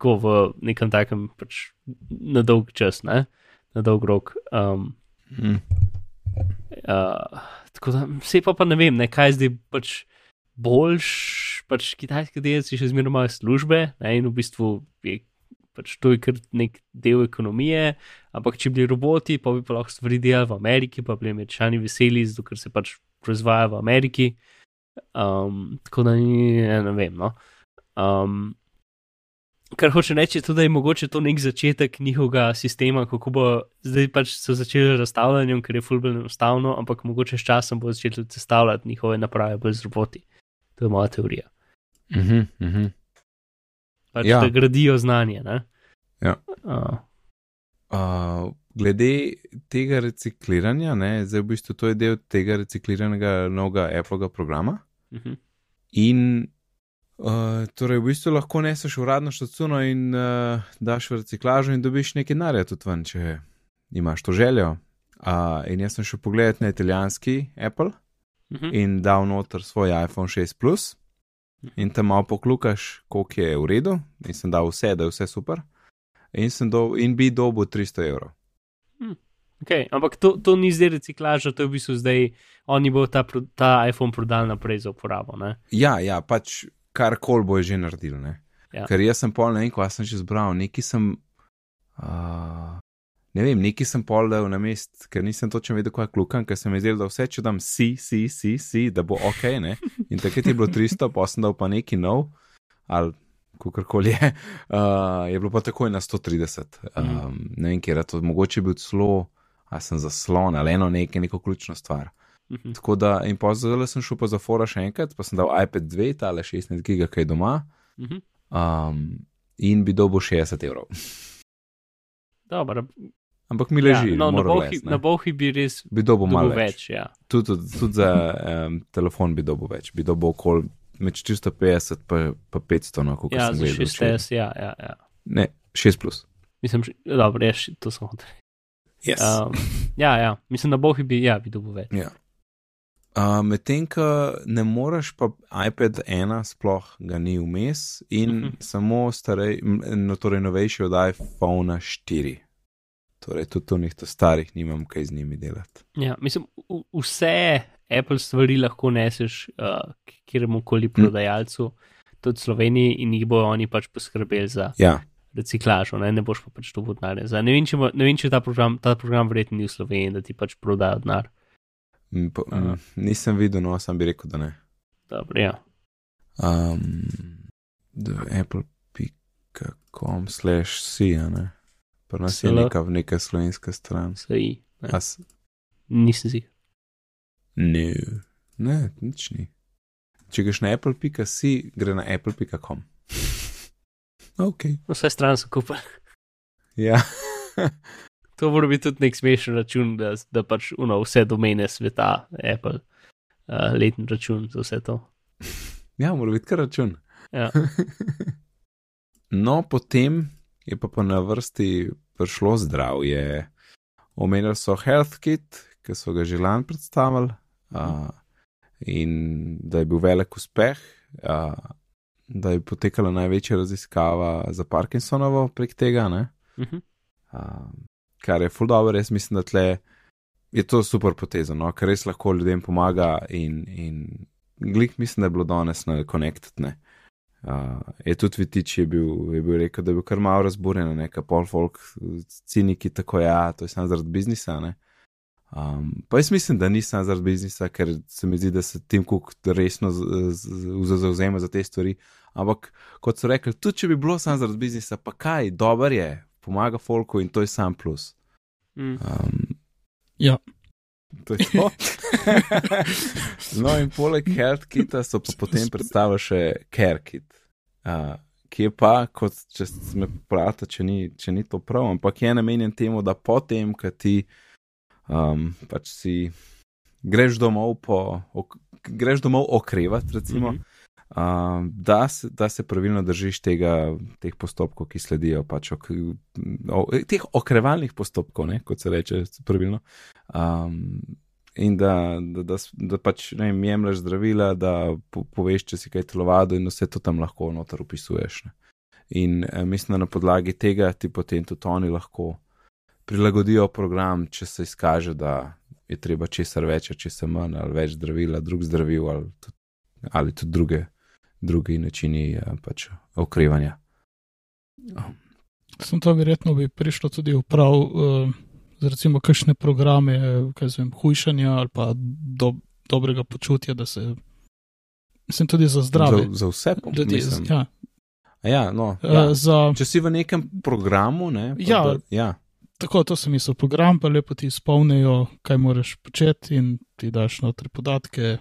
Speaker 3: tako v nekem takem, pač na dolg čas, ne? na dolg rok. Um, mm. uh, tako da, vse pa, pa ne vem, ne, kaj zdaj pač boljš, pač kitajski delci še zmeraj imajo službe ne? in v bistvu je. Pač to je kar nek del ekonomije, ampak če bi bili roboti, pa bi pa lahko stvari delali v Ameriki, pa bi bili američani veseli, zato ker se pač proizvaja v Ameriki. Um, tako da ni, ne, ne vem. No. Um, Kar hoče reči, tudi, da je mogoče to nek začetek njihovega sistema, kako bo zdaj pač so začeli razstavljati, ker je fulbelj enostavno, ampak mogoče s časom bo začeli sestavljati njihove naprave bolj z roboti. To je moja teorija.
Speaker 1: Uh -huh, uh -huh.
Speaker 3: Pač, ja. Da gradijo znanje.
Speaker 1: Ja. Uh. Uh, glede tega recikliranja, ne, zdaj v bistvu to je del tega recikliranega novega Apple programa. Uh -huh. In Uh, torej, v bistvu lahko neseš uradno štacuno in uh, daš v reciklažo in dobiš nekaj denarja tudi ven, če imaš to željo. Uh, in jaz sem šel pogledat na italijanski Apple uh mhm. -huh. in dal noter svoj iPhone 6 Plus in tam malo poklukaš, koliko je v redu, in sem dal vse, da je vse super. In, do, in bi dobil 300 evrov.
Speaker 3: Hmm. Okay, ampak to, to ni zdaj reciklaža, to je v bistvu zdaj, oni bo ta, ta iPhone prodal naprej za uporabo. Ne?
Speaker 1: Ja, ja, pač kar kol bo že naredil. Ja. Ker jaz sem pol, ne vem, ko sem že zbral, neki sem. Uh, ne vem, neki sem pol dal na mest, ker nisem točno vedel, kaj je klukan, ker sem izdelal, da vse, če dam si, si, si, si, da bo ok. Ne? In takrat je bilo 300, pa sem dal pa neki nov, ali kakorkoli je, uh, je bilo pa takoj na 130. Um, mm. Ne vem, kje je to, mogoče bil celo, a sem zaslon ali eno nekaj, neko ključno stvar. -hmm. Tako da, in pa zdaj sem šel pa za fora še enkrat, pa sem dal iPad 2, tale 16 giga, kaj doma. Mm -hmm. um, in bi dobil 60 evrov.
Speaker 3: Dobro.
Speaker 1: Ampak mi leži, ja, no,
Speaker 3: na, bohi, na bohi bi res
Speaker 1: bi dobil malo več.
Speaker 3: več ja.
Speaker 1: Tudi tud, tud za um, telefon bi dobil več, bi dobil okoli med 450 in 500, no, kot
Speaker 3: ja,
Speaker 1: sem videl.
Speaker 3: 6S, ja, ja, ja.
Speaker 1: Ne, 6 plus.
Speaker 3: Mislim, dobro, ja, to sem hotel.
Speaker 1: Yes. Um,
Speaker 3: ja, ja, mislim, na bohi bi, ja, bi dobil več.
Speaker 1: Ja. Uh, Medtem, ko ne moreš, pa iPad 1 sploh ga ni vmes in uh mhm. -huh. samo starej, no, torej novejši od iPhone 4. Torej, tudi tu njih starih nimam kaj z njimi delati.
Speaker 3: Ja, mislim, vse Apple stvari lahko neseš uh, kjeremu koli hm. prodajalcu, hm. tudi Sloveniji, in jih bojo oni pač poskrbeli za
Speaker 1: ja.
Speaker 3: reciklažo, ne? ne boš pa pač to vodnare. Ne vem, če, ne vem, če ta program, ta program verjetno ni v Sloveniji, da ti pač prodajo denar.
Speaker 1: Po, uh. Nisem videl, no, sem bi rekel, da ne.
Speaker 3: Dobro, ja.
Speaker 1: Um, Apple.com slash si, a ne. Pa nas je neka, neka slovenska stran.
Speaker 3: Si, ne. As... Nisem si.
Speaker 1: Ne, ne, nič ni. Če greš na apple.si, gre na apple.com. ok.
Speaker 3: Vse stran so kupili.
Speaker 1: ja.
Speaker 3: To mora biti tudi nek smešen račun, da, da pač uno, vse domene sveta, Apple, uh, letni račun za vse to.
Speaker 1: Ja, mora biti kar račun.
Speaker 3: Ja.
Speaker 1: no, potem je pa, pa na vrsti prišlo zdravje. Omenili so HealthKit, ki so ga že lani predstavili, uh, in da je bil velik uspeh, uh, da je potekala največja raziskava za Parkinsonovo prek tega. Uh -huh. uh, kar je full dobro, res mislim, da tle je to super poteza, no? ker res lahko ljudem pomaga in, in glik mislim, da je bilo danes na Connected. Uh, je tudi Vitič je bil, je bil rekel, da je bil kar malo razburjen, neka pol folk, ciniki tako, ja, to je samo zaradi biznisa. Um, pa jaz mislim, da nisem zaradi biznisa, ker se mi zdi, da se tim kuk resno zauzema za te stvari. Ampak kot so rekli, tudi če bi bilo samo zaradi biznisa, pa kaj, dober je, pomaga folku in to je sam plus.
Speaker 3: Mm.
Speaker 1: Um,
Speaker 2: Ja,
Speaker 1: to je to. no, in poleg HealthKita so pa potem predstavili še CareKit, uh, ki je pa, kot če me popravite, če, ni- če ni to prav, ampak je namenjen temu, da potem, ko ti um, pač si greš domov, po, ok, greš domov okrevati, recimo.
Speaker 3: Mhm.
Speaker 1: Uh, da, se, da se pravilno držiš tega, teh postopkov, ki sledijo, pač ok, o, teh okrevalnih postopkov, ne, kot se reče, pravilno. Um, in da, da, da, da pač ne vem, jemliš zdravila, da po, poveš, če si kaj telovado, in vse to tam lahko noter upisuješ. Ne. In eh, mislim, da na podlagi tega ti potem tudi oni lahko prilagodijo program, če se izkaže, da je treba česar več, a česar manj, ali več zdravila, drug zdravil, ali tudi, ali tudi druge, drugi načini eh, pač okrevanja.
Speaker 2: sem to verjetno bi prišlo tudi v prav, za recimo kakšne programe, eh, kaj zvem, hujšanja ali pa do, dobrega počutja, da se, mislim, tudi za zdrave
Speaker 1: Za, za vse
Speaker 2: ljudi. Ja,
Speaker 1: A Ja, no,
Speaker 2: uh,
Speaker 1: ja.
Speaker 2: za,
Speaker 1: Če si v nekem programu, ne,
Speaker 2: Ja.
Speaker 1: da, ja.
Speaker 2: tako, to sem mislil, program pa lepo ti izpolnijo, kaj moraš početi in ti daš notri podatke,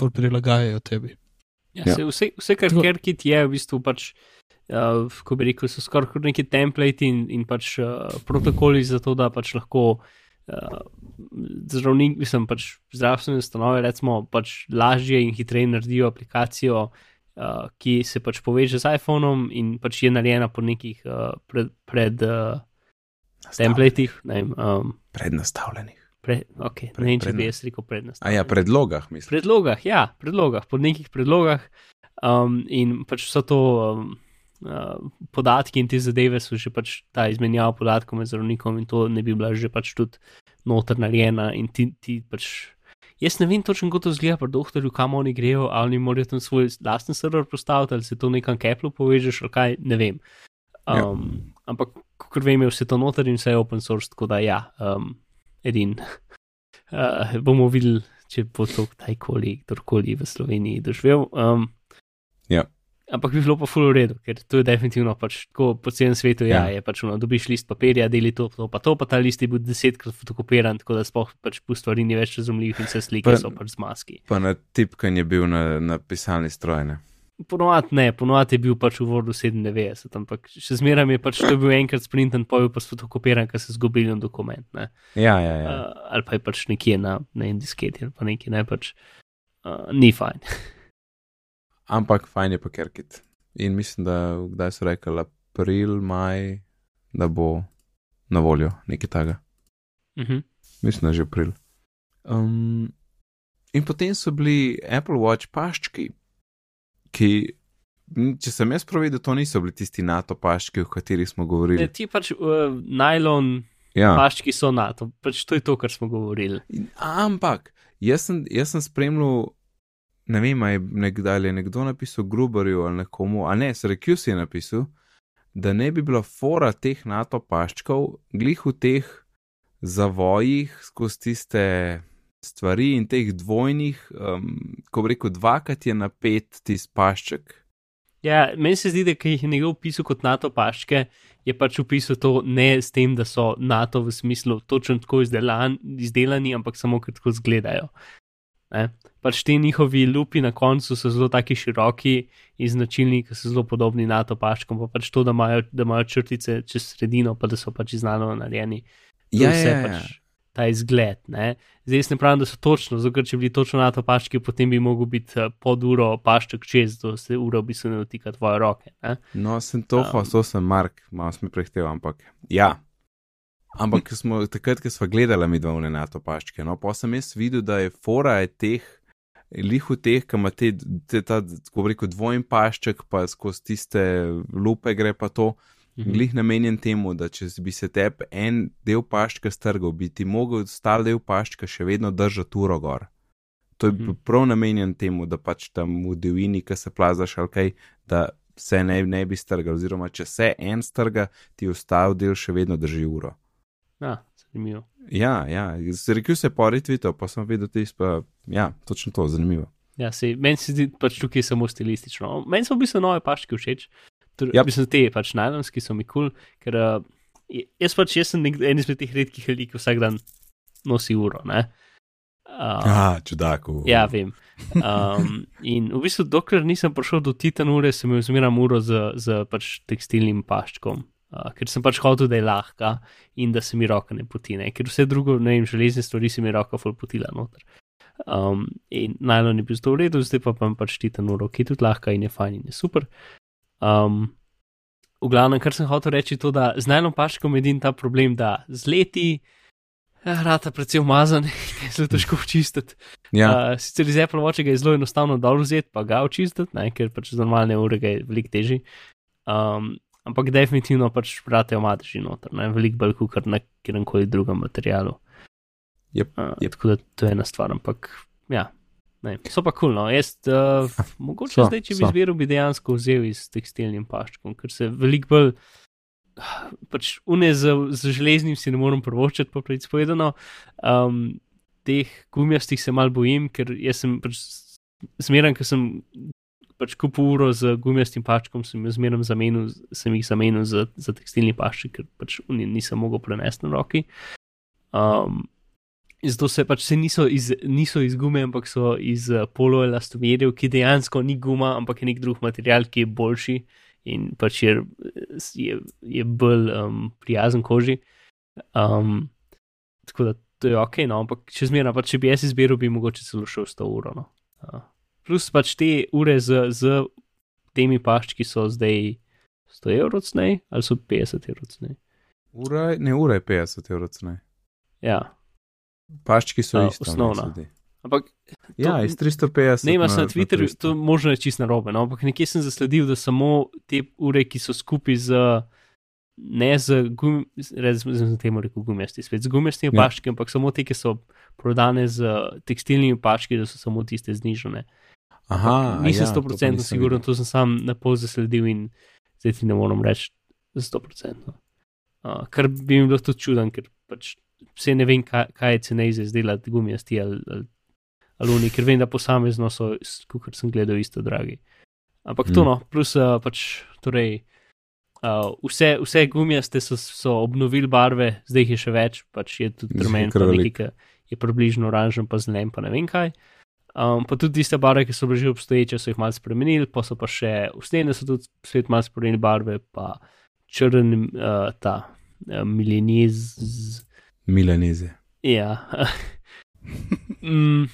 Speaker 2: bolj prilagajajo tebi.
Speaker 3: Ja,
Speaker 1: Ja.
Speaker 3: ja. Vse, vse, kar
Speaker 2: Tako-
Speaker 3: Kerkit je, v bistvu pač, uh, ko bi rekel, so skoraj kot neki template in, in pač uh, protokoli za to, da pač lahko uh, zdravnik, mislim, pač zdravstvene ustanove, recimo, pač lažje in hitreje naredijo aplikacijo, uh, ki se pač poveže z iPhonom in pač je narejena po nekih uh, pred, pred uh, templatih, ne vem, um,
Speaker 1: Prednastavljenih.
Speaker 3: Pre, okay,
Speaker 1: Pred-
Speaker 3: ne vem, če bi jaz rekel prednost.
Speaker 1: A ja, predlogah, mislim.
Speaker 3: predlogah, ja, predlogah, po nekih predlogah. Um, in pač so to um, uh, podatki in te zadeve so že pač ta izmenjava podatkov med zdravnikom in to ne bi bila že pač tudi noter narejena in ti, ti pač. Jaz ne vem točno, kako to zgleda pri doktorju, kam oni grejo, ali oni morajo tam svoj lasten server postaviti, ali se to nekam keplu povežeš, ali kaj, ne vem.
Speaker 1: Ja.
Speaker 3: Um, Ampak, kot vem, je vse to noter in vse je open source, tako da ja, um, edin. Uh, bomo videli, če bo to kdajkoli, kdorkoli v Sloveniji doživel. Um,
Speaker 1: Ja.
Speaker 3: Ampak bi bilo pa full v redu, ker to je definitivno pač tako po celem svetu. Ja,
Speaker 1: Ja.
Speaker 3: je pač ono, dobiš list papirja, deli to, to, pa to, pa ta list je bil desetkrat fotokopiran, tako da sploh pač po stvari ni več razumljivih in vse slike
Speaker 1: Pa-
Speaker 3: so pač z maski.
Speaker 1: Pa na tipkanju je bil na, na pisalni stroj. Ne?
Speaker 3: Ponovadi ne, ponovadi je bil pač v Wordu 97, ampak še zmeraj je pač to je bil enkrat sprinten, pa je bil pa sfotokopiran, ker se zgubil dokument. Ne?
Speaker 1: Ja, ja, ja.
Speaker 3: Uh, ali pa je pač nekje na, na en disketi ali pa nekje, ne pač. Uh, ni fajn.
Speaker 1: Ampak fajn je pa Kerkit. In mislim, da kdaj so rekli, april, maj, da bo na voljo nekaj takega.
Speaker 3: Uh -huh.
Speaker 1: Mislim, da je že april. Um, in potem so bili Apple Watch paščki, ki, če sem jaz prav videl, to niso bili tisti NATO paščki, o katerih smo govorili.
Speaker 3: Ne, ti pač uh, najlon
Speaker 1: Ja.
Speaker 3: paščki so NATO, pač to je to, kar smo govorili.
Speaker 1: In, ampak, jaz sem, jaz sem spremljal, ne vem, je nekdaj ali je nekdo napisal Gruberju ali nekomu, a ne, Syracuse je napisal, da ne bi bila fora teh NATO paščkov, glih v teh zavojih skozi tiste stvari in teh dvojnih, um, ko rekel, dvakrat je napet tisti pašček.
Speaker 3: Ja, meni se zdi, da ki jih je nekdo opisal kot NATO paške, je pač opisal to ne s tem, da so NATO v smislu točno tako izdelan, izdelani, ampak samo ker tako izgledajo. Ne? Pač ti njihovi lupi na koncu so zelo taki široki in značilni, ki so zelo podobni NATO paškom, pa pač to, da imajo, da imajo črtice čez sredino, pa da so pač iznano narejeni. To je
Speaker 1: Ja,
Speaker 3: vse
Speaker 1: ja, ja.
Speaker 3: pač ta izgled. Ne? Zdaj jaz ne pravim, da so točno, zato ker če bi bili točno na to paški, potem bi mogel biti eh, pod uro pašček čez, da se ura v bistvu ne dotika tvoje roke. Ne?
Speaker 1: No, sem to,
Speaker 3: Um.
Speaker 1: to sem Mark, malo sem prehtel, ampak ja. Ampak smo takrat, ko smo gledali mi dvojne NATO paščke, no, pa sem jaz videl, da je fora je teh, lihu teh, ki ima te, te ta, kako rekel, dvojen pašček, pa skozi tiste lupe gre pa to,
Speaker 3: Mhm.
Speaker 1: glih namenjen temu, da če bi se tep en del paščka strgal, bi ti mogel stal del paščka še vedno držati uro gor. To je Mhm. prav namenjen temu, da pač tam v divjini, ki se plazaš ali kaj, da se ne, ne bi strgal, oziroma če se en strga, ti ostal del še vedno drži uro.
Speaker 3: Ja, zanimivo.
Speaker 1: Ja, ja, rekel se je po retvitu, pa sem videl tisto, pa ja, točno to, zanimivo.
Speaker 3: Ja, se, meni se zdi pač tukaj samo stilistično. Meni so v bistvu nove paške všeč. Torej, yep. Mislim, te pač najlonski so mi kul, cool, ker uh, jaz pač jaz sem en izmed teh redkih ljudi, ki vsak dan nosi uro. Uh,
Speaker 1: ah, čudaku.
Speaker 3: Ja, vem. Um, in v bistvu, dokler nisem prišel do titan ure, sem imel zmeraj uro z, z pač tekstilnim paščkom. Uh, ker sem pač hotel, da je lahka in da se mi roka ne potine, ker vse drugo, ne vem, železne stvari se mi roka ful potila noter. Um, in najlon je bil zelo v redu, zdaj pa pa pač titan uro, ki je tudi lahka in je fajn in je super. Um, v glavnem, kar sem hotel reči, je to, da z najlom paškom edin ta problem, da z leti. Rata predvsem umazan, je zelo težko očistiti. Ja. Uh, sicer iz Apple Watcha je zelo enostavno dol vzeti, pa ga očistiti, ne, ker pač z normalne ure je veliko težji. Um, ampak definitivno pač rate omadeži noter, ne, veliko bolj kot na kjerem koli drugem materialu.
Speaker 1: Yep, uh,
Speaker 3: yep. Tako da to je ena stvar, ampak ja, Ne, so pa kul, cool, no. jaz uh, mogoče so, zdaj, če bi izbiral, bi dejansko vzel iz tekstilnim paščkom, ker se veliko bolj, pač une z, z železnim si ne morem prvočati, pa prej spovedano, um, teh gumijastih se mal bojim, ker jaz sem pač zmeren, ker sem pač kupil uro z gumijastim paščkom, sem zmeren zamenil, sem jih zamenil za, za tekstilni pašček, ker pač nisem mogel prenesti na roki. Um, Zato se pač se niso iz, niso iz gume, ampak so iz uh, poloelastomerjev, ki dejansko ni guma, ampak je nek drug material, ki je boljši in pač je, je, je bolj um, prijazen koži. Um, tako da to je ok, no, ampak če zmeraj, pač, če bi jaz izbiral, bi mogoče celo šel 100 ur. No. Uh, plus pač te ure z, z temi paščki so zdaj 100 evrov cnej ali so 50 evrov cnej.
Speaker 1: Ura, ne, ura je 50 evrov cnej.
Speaker 3: Ja.
Speaker 1: Paščki so isto.
Speaker 3: Osnovna. Ampak.
Speaker 1: Ja, iz 350.
Speaker 3: Ne, imaš na Twitterju, to možno je čisto narobe, no? ampak nekje sem zasledil, da samo te ure, ki so skupaj z. Ne z gumisti, z temo rekel gumisti, spet z gumisti ja. paščki, ampak samo te, ki so prodane z tekstilnimi paščki, da so samo tiste znižene.
Speaker 1: Aha,
Speaker 3: nisem sto procentno ja, siguren, to sem sam na pol zasledil in zdaj ti ne morem reči sto procentno. Uh, kar bi mi bilo tudi čuden, ker pač vse ne vem, kaj, kaj je cenejše izdelati gumijasti ali, ali, ali oni, ker vem, da posamezno so, kot sem gledal, isto dragi. Ampak mm. to no, plus uh, pač, torej, uh, vse, vse gumijaste so, so obnovili barve, zdaj jih je še več, pač je tudi trumen, ki je približno oranžen, pa zelen, pa ne vem kaj. Um, pa tudi tiste barve, ki so bile že obstoječe, so jih malo spremenili, pa so pa še v stene, so tudi svet malo spremenili barve, pa črn uh, ta uh, mileniz.
Speaker 1: Milaneze.
Speaker 3: Ja. mm,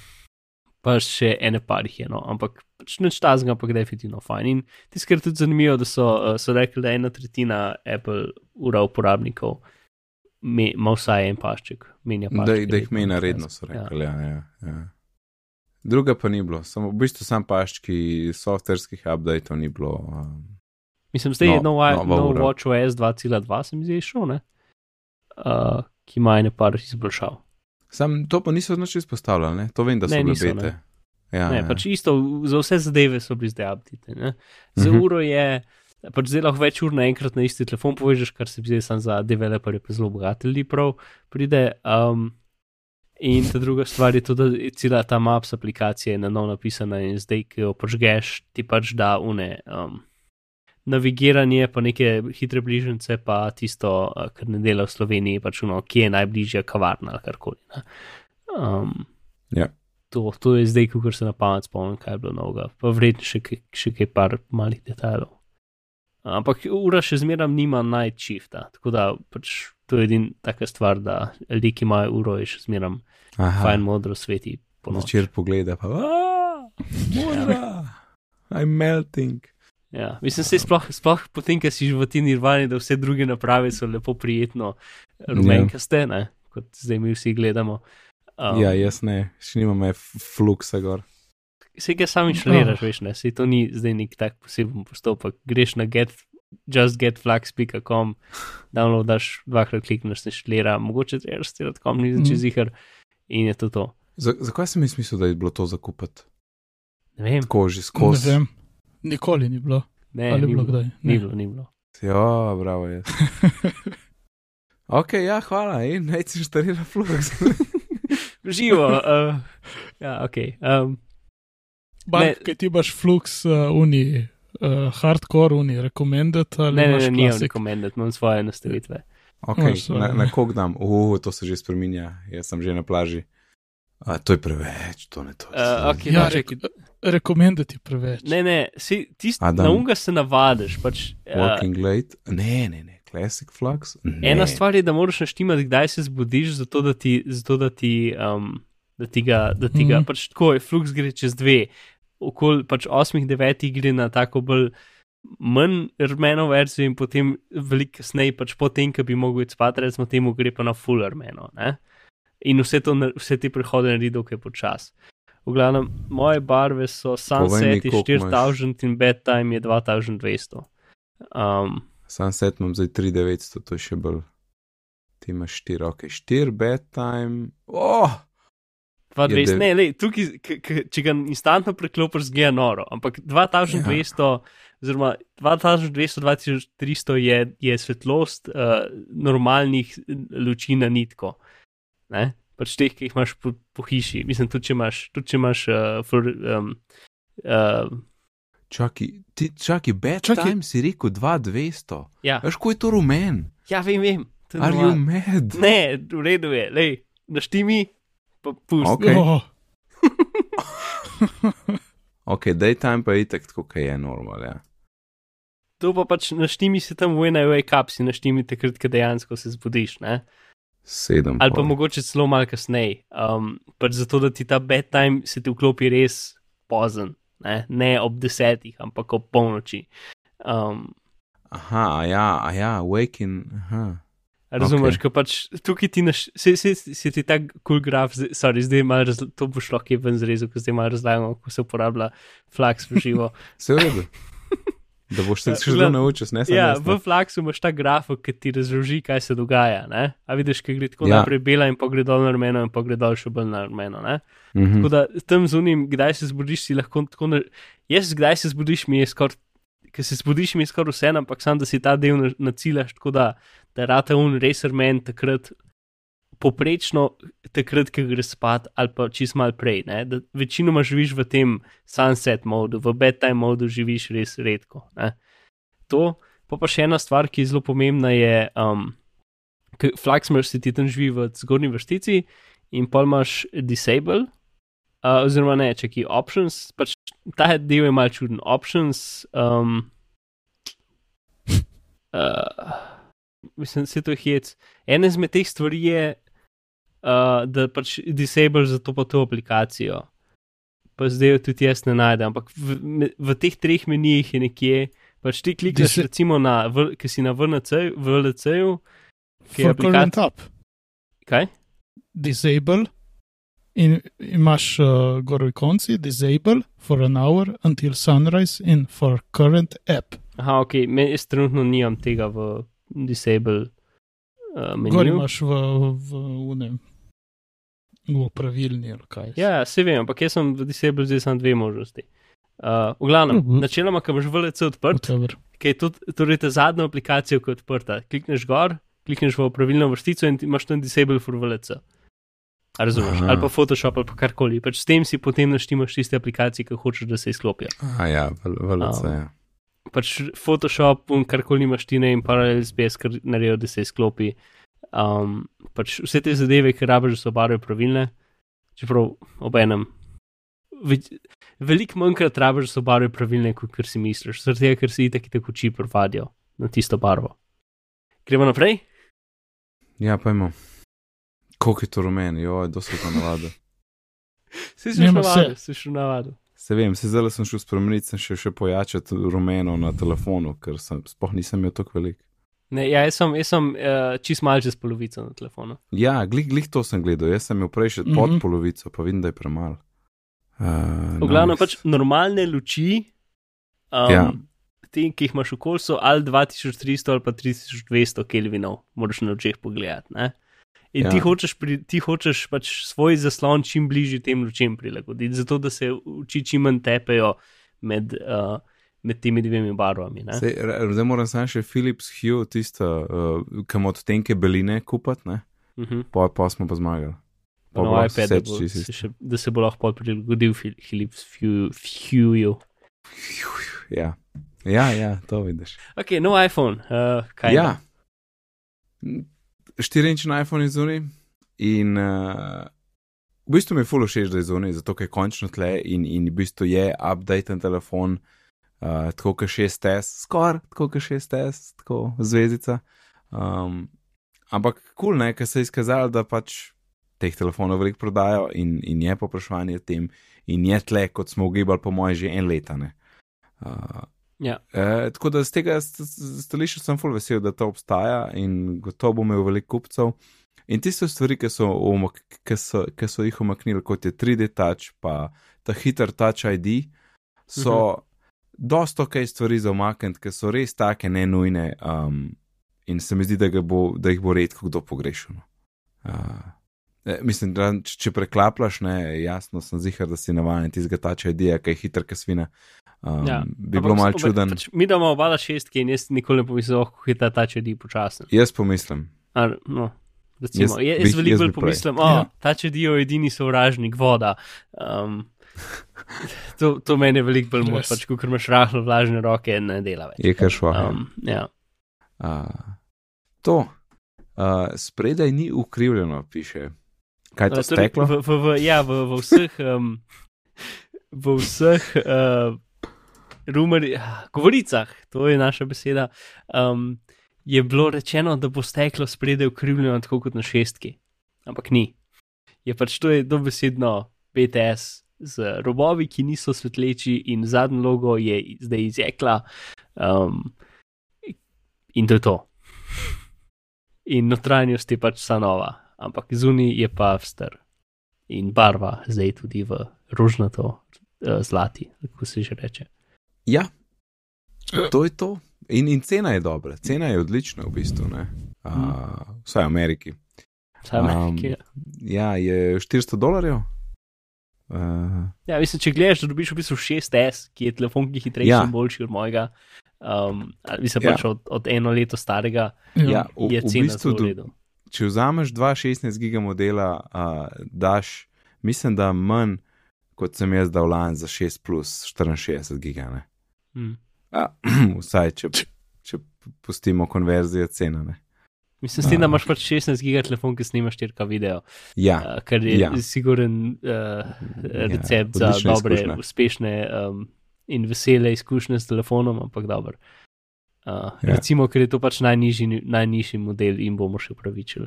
Speaker 3: pa še ene par jih je, no, ampak pač neč tazga, ampak definitivno fajn. In tisto, kar je tudi zanimivo, da so, uh, so rekli, da ena tretjina Apple ura uporabnikov ima vsaj en pašček.
Speaker 1: pašček da, da jih menja redno, so rekli. Ja. Ja, ja, ja. Druga pa ni bilo, samo v bistvu sam paščki softverskih updateov ni bilo. Um,
Speaker 3: Mislim, da je no, no, no, no WatchOS 2.2, se mi zdi, šel, ne? Uh, ki ima ene par izboljšav.
Speaker 1: Sam to pa niso več izpostavljali, to vem, da so bile bete.
Speaker 3: Ja, ne, ja. pač isto, za vse zadeve so bili zdaj update. Za uh mhm. -huh. uro je, pač zdaj lahko več ur naenkrat na isti telefon povežeš, kar se zdaj sam za developerje pa zelo bogati ljudi prav pride. Um, in ta druga stvar je tudi, da je cela ta maps aplikacija na novo napisana in zdaj, ki jo požgeš, ti pač da une. Um, navigiranje, pa neke hitre bližnjice, pa tisto, eh, kar ne dela v Sloveniji, pač ono, kje je najbližja kavarna ali karkoli. Um,
Speaker 1: ja.
Speaker 3: to, to je zdaj, ko se na pamet spomnim, kaj je bilo novega, pa vredno še, še kaj par malih detajlov. Ampak ura še zmeraj nima najčifta, tako da pač to je edina taka stvar, da ljudje, ki imajo uro, je še zmeraj fajn modro sveti.
Speaker 1: Začer pogleda pa, mora, I'm melting.
Speaker 3: Ja, mislim, da sploh, sploh potem, ker si že v ti nirvani, da vse druge naprave so lepo prijetno rumenkaste, ja. kot zdaj mi vsi gledamo.
Speaker 1: Um, ja, jaz ne, še nimam fluksa gor.
Speaker 3: Se ga sami šliraš, veš, ne, se to ni zdaj nek tak poseben postopek. Greš na get, justgetflux.com, downloadaš, dvakrat klikneš, se šlira, mogoče treba stirat.com, ni za čez jihar in je to to.
Speaker 1: Zakaj sem jaz mislil, da je bilo to zakupati?
Speaker 3: Ne vem.
Speaker 1: Koži skozi.
Speaker 2: Ne. Nikoli ni bilo.
Speaker 3: Ne, ni bilo kdaj. Ni bilo, ni bilo.
Speaker 1: Ja, bravo je. Ok, ja, hvala, in naj si inštalira flux.
Speaker 3: Živo. Uh, ja, ok. Um,
Speaker 2: Bak, kaj ti imaš flux, uh, uni, uh, hardcore, uni, recommended ali
Speaker 3: ne,
Speaker 2: ne,
Speaker 3: ne, ne, recommended, imam svoje nastavitve.
Speaker 1: Ok, no, na, na kog dam? Uh, to se že spreminja, jaz sem že na plaži. A, to je preveč, to ne to.
Speaker 3: Uh, okay,
Speaker 2: Ja,
Speaker 3: čakaj.
Speaker 2: Recommended je preveč.
Speaker 3: Ne, ne, si, tist,
Speaker 1: Adam.
Speaker 3: na unga se navadiš. Pač, uh,
Speaker 1: Working late? Ne, ne, ne, classic flux? Ne.
Speaker 3: ena stvar je, da moraš naštimati, kdaj se zbudiš, zato da ti, zato da ti, um, da ti ga, da ti ga
Speaker 2: Mhm.
Speaker 3: pač tako je, flux gre čez dve, okoli pač osmih, devetih gre na tako bolj manj rumeno verzijo in potem veliko kasneje, pač potem, ko bi mogel iti spat, recimo temu gre pa na full rumeno. Ne? In vse, to, vse te prehode naredi dokaj počas. V glavnem, moje barve so Sunset je
Speaker 1: koliko imaš.
Speaker 3: 4000 in Bedtime je 2200. Um,
Speaker 1: Sunset imam zdaj 3900, to je še bolj. Ti imaš 4, ok, 4 bedtime. Oh!
Speaker 3: 2200,
Speaker 1: dev-
Speaker 3: ne, lej, tukaj, k, k, če ga instantno preklopiš, zgleda noro, ampak 2200, oziroma 2200, 2300 je, je svetlost uh, normalnih luči na nitko. Ne? Pač teh, ki jih imaš po, po hiši, mislim, tudi če imaš, tudi če imaš uh, fluor, um, uh,
Speaker 1: Čakaj, ti čakaj, bedtime si rekel 2200.
Speaker 3: ja,
Speaker 1: Veš, ko je to rumen?
Speaker 3: ja, vem, vem.
Speaker 1: Are you mad?
Speaker 3: Ne, v redu je, lej, naštimi, pa pusti.
Speaker 1: Ok.
Speaker 2: Oh,
Speaker 1: Ok, daytime pa je itak tako, kaj je normal, ja.
Speaker 3: To pa pač naštimi se tam v ena wake up, si naštimi takrat, ko dejansko se zbudiš. Ne?
Speaker 1: 7.
Speaker 3: Ali pa mogoče celo malo kasneje. Um, pač zato, da ti ta bedtime se ti vklopi res pozen, ne, ne ob desetih, ampak ob polnoči. Um,
Speaker 1: Aha, ja, ja, waking, aha.
Speaker 3: razumeš,
Speaker 1: Ok.
Speaker 3: okay. pač tukaj ti naš, se, se, se ti ta cool graf, sorry, zdaj malo, razla, to bo šlo kje ven zrezu, ko zdaj malo razlagamo, kako se uporablja flax v živo.
Speaker 1: Vse v redu. Da boš se še zelo naučil, ne samo
Speaker 3: Ja,
Speaker 1: jaz,
Speaker 3: v flaksu imaš ta grafik, ki ti razloži, kaj se dogaja. Ne? A vidiš, ki gre tako
Speaker 1: Ja.
Speaker 3: naprej bela in pogled dol na rumeno in pogled dol še bolj na rumeno. Ne?
Speaker 1: Mhm.
Speaker 3: Tako da tam zunim, kdaj se zbudiš, si lahko tako. Na... Jaz, kdaj se zbudiš, mi je skoraj. Ker se zbudiš, mi je skoraj vse, ampak sam, da si ta del na- nacilaš, tako da, da rata un racer men takrat poprečno, takrat, ko greš spat, ali pa čist mal prej. Ne? Da večinoma živiš v tem sunset modu, v bedtime modu živiš res redko. Ne? To, pa pa še ena stvar, ki je zelo pomembna, je, um, Flaxmer si ti tam živi v zgornji vrstici in pa imaš disable, uh, oziroma ne, če ki options, pač ta del je malce čuden. Options, um, uh, mislim, se to je hec. Ena izmed teh stvari je, uh, da pač disable za to pa to aplikacijo. Pa zdaj jo tudi jaz ne najdem, ampak v, v teh treh menijih je nekje, pač ti klikneš
Speaker 2: Disa-
Speaker 3: recimo na, v- ki si na VLC-ju, ki je
Speaker 2: for current
Speaker 3: aplikacija.
Speaker 2: up,
Speaker 3: Kaj?
Speaker 2: disable. In imaš uh, gor konci, disable for an hour until sunrise in for current app.
Speaker 3: Aha, ok, me, jaz trenutno nimam tega v disable uh,
Speaker 2: Gor
Speaker 3: meniju.
Speaker 2: imaš v, v, unem, v pravilni ali kaj.
Speaker 3: Ja, se vem, ampak jaz sem v disable zdaj samo dve možnosti. Uh, v glavnem,
Speaker 2: Mhm.
Speaker 3: načeloma, ko imaš VLC odprt, ki je tudi torej ta zadnja aplikacija, ki je odprta, klikneš gor, klikneš v pravilno vrstico in imaš tam disable for VLC. A razumeš?
Speaker 1: Aha.
Speaker 3: Ali pa Photoshop ali pa karkoli. Pač s tem si potem naštimaš tiste aplikacije, ki hočeš, da se izklopijo.
Speaker 1: A ja, VLC,
Speaker 3: Um,
Speaker 1: ja.
Speaker 3: pač Photoshop in karkoli imaš ti ne in paralel SBS, kar naredijo, da se izklopi. Um, pač vse te zadeve, ki rabiš, da so barve pravilne, čeprav ob enem. Ve- Veliko manjkrat rabiš, da so barve pravilne, kot kar si misliš, zaradi tega, ker si itak in tako oči prevadijo na tisto barvo. Gremo naprej?
Speaker 1: Ja, pojmo. Koliko je to rumen, jo, dosti to navada.
Speaker 3: Si
Speaker 2: Nima
Speaker 3: navadil,
Speaker 2: se.
Speaker 3: si še navadil.
Speaker 1: Se vem, se zdaj sem šel spremeniti, sem še, še pojačati rumeno na telefonu, ker sem, sploh nisem imel tako velik.
Speaker 3: Ne, ja, jaz sem, jaz sem uh, čist malce z polovico na telefonu.
Speaker 1: Ja, glih, glih to sem gledal, jaz sem imel prej še
Speaker 2: Mhm.
Speaker 1: pod polovico, pa vidim, da je premalo. Uh,
Speaker 3: V glavnem pač normalne luči, um,
Speaker 1: Ja.
Speaker 3: te, ki jih imaš okoli, so ali 2300 ali pa 3200 kelvinov, moraš na očeh pogledati. Ne? In
Speaker 1: ja.
Speaker 3: ti, hočeš pri, ti hočeš pač svoj zaslon čim bližje tem lučem prilagoditi, zato da se oči čim manj tepejo med, uh, med temi dvemi barvami.
Speaker 1: Zdaj moram samo še Philips Hue, tisto, uh, kam od tenke beline kupati, uh
Speaker 3: Mhm.
Speaker 1: -huh. pa, pa smo pa zmagali. Pa
Speaker 3: No, iPad, da, bo, se še, da se bo lahko prilagodil Phil- Philips Hue-.
Speaker 1: Ja. ja, ja, to vidiš.
Speaker 3: Ok, no iPhone, uh, kaj
Speaker 1: Ja. 4-inčni iPhone je zunaj in uh, v bistvu mi je full všeč, da je zunaj, zato ker je končno tle in, in v bistvu je updaten telefon, uh, tako kot 6S, skoraj tako kot 6S, tako zvezdica. Um, ampak kul, cool, ker se je izkazalo, da pač teh telefonov veliko prodajo in, in je popraševanje tem in je tle, kot smo ugibali, po moje, že en leta. ne. Uh,
Speaker 3: Ja.
Speaker 1: E, tako da z tega st- st- stališča sem full vesel, da to obstaja in gotovo bo imel veliko kupcev. In tiste stvari, ki so, umak, ki so, ki so jih omaknili, kot je 3D touch, pa ta hiter touch ID, so uh -huh. Dosto kaj stvari za omakniti, ki so res take nenujne. Um, in se mi zdi, da, bo, da jih bo redko kdo pogrešal. no. Uh, eh, mislim, da če, če preklaplaš, ne, jasno sem zihar, da si navaden tistega touch ID, ki je hiter, ki svina. Um,
Speaker 3: Ja.
Speaker 1: Bi bilo malo čuden.
Speaker 3: Pač, mi damo oba šestke in jaz nikoli ne pomislim, kako je ta ta čedi počasen.
Speaker 1: Jaz pomislim.
Speaker 3: A, no, recimo,
Speaker 1: Jaz
Speaker 3: jaz, jaz veliko bolj pomislim, o,
Speaker 2: Ja.
Speaker 3: ja. ta čedi je edini sovražnik voda. Um, to, to meni veliko bolj moč, pač, ko imaš rahlo vlažne roke, ne dela več.
Speaker 1: Je kar šlo.
Speaker 3: Um, ja.
Speaker 1: Uh, to, uh, spredaj ni ukrivljeno, piše. Kaj je to
Speaker 3: Uh, torej,
Speaker 1: steklo?
Speaker 3: V, v, v, ja, v, v vseh, um, v vseh uh, rumorjih, govoricah, to je naša beseda, um, je bilo rečeno, da bo steklo spredaj ukrivljeno tako kot na šestki. Ampak ni. Je pač to je dobesedno BTS z robovi, ki niso svetleči in zadnji logo je zdaj izjekla. Um, in to je to. In notranjost je pač vsa nova, ampak zunaj je pa star. In barva zdaj tudi v rožnato, uh, zlati, kako se že reče.
Speaker 1: Ja, to je to. In, in cena je dobra, cena je odlična v bistvu. ne. Uh, vsaj v Ameriki.
Speaker 3: Vsaj
Speaker 1: Um,
Speaker 3: Ameriki, ja.
Speaker 1: Ja, je 400 dolarjev. Uh,
Speaker 3: Ja, mislim, če gledaš, da dobiš v bistvu 6S, ki je telefon, ki je hitrejši
Speaker 1: Ja.
Speaker 3: in boljši od mojega. Um, mislim,
Speaker 1: Ja.
Speaker 3: pač od, od eno leto starega
Speaker 1: ja, v,
Speaker 3: je
Speaker 1: v
Speaker 3: cena
Speaker 1: bistvu,
Speaker 3: v
Speaker 1: do,
Speaker 3: redu.
Speaker 1: če vzameš 2,16 giga modela, uh, daš, mislim, da manj, kot sem jaz dal lani za 6 plus 64 giga. Ne?
Speaker 3: Hmm.
Speaker 1: A, vsaj, če, če pustimo konverzijo cene. Ne?
Speaker 3: Mislim, s tem, da imaš pač 16 giga telefon, ki snima 4K video,
Speaker 1: Ja,
Speaker 3: uh, kar je
Speaker 1: Ja.
Speaker 3: siguren uh, recept ja, za dobre,
Speaker 1: izkušnja.
Speaker 3: uspešne um, in vesele izkušnje s telefonom, ampak dobro. Uh,
Speaker 1: Ja.
Speaker 3: Recimo, ker je to pač najnižji, najnižji model in bomo še upravičili.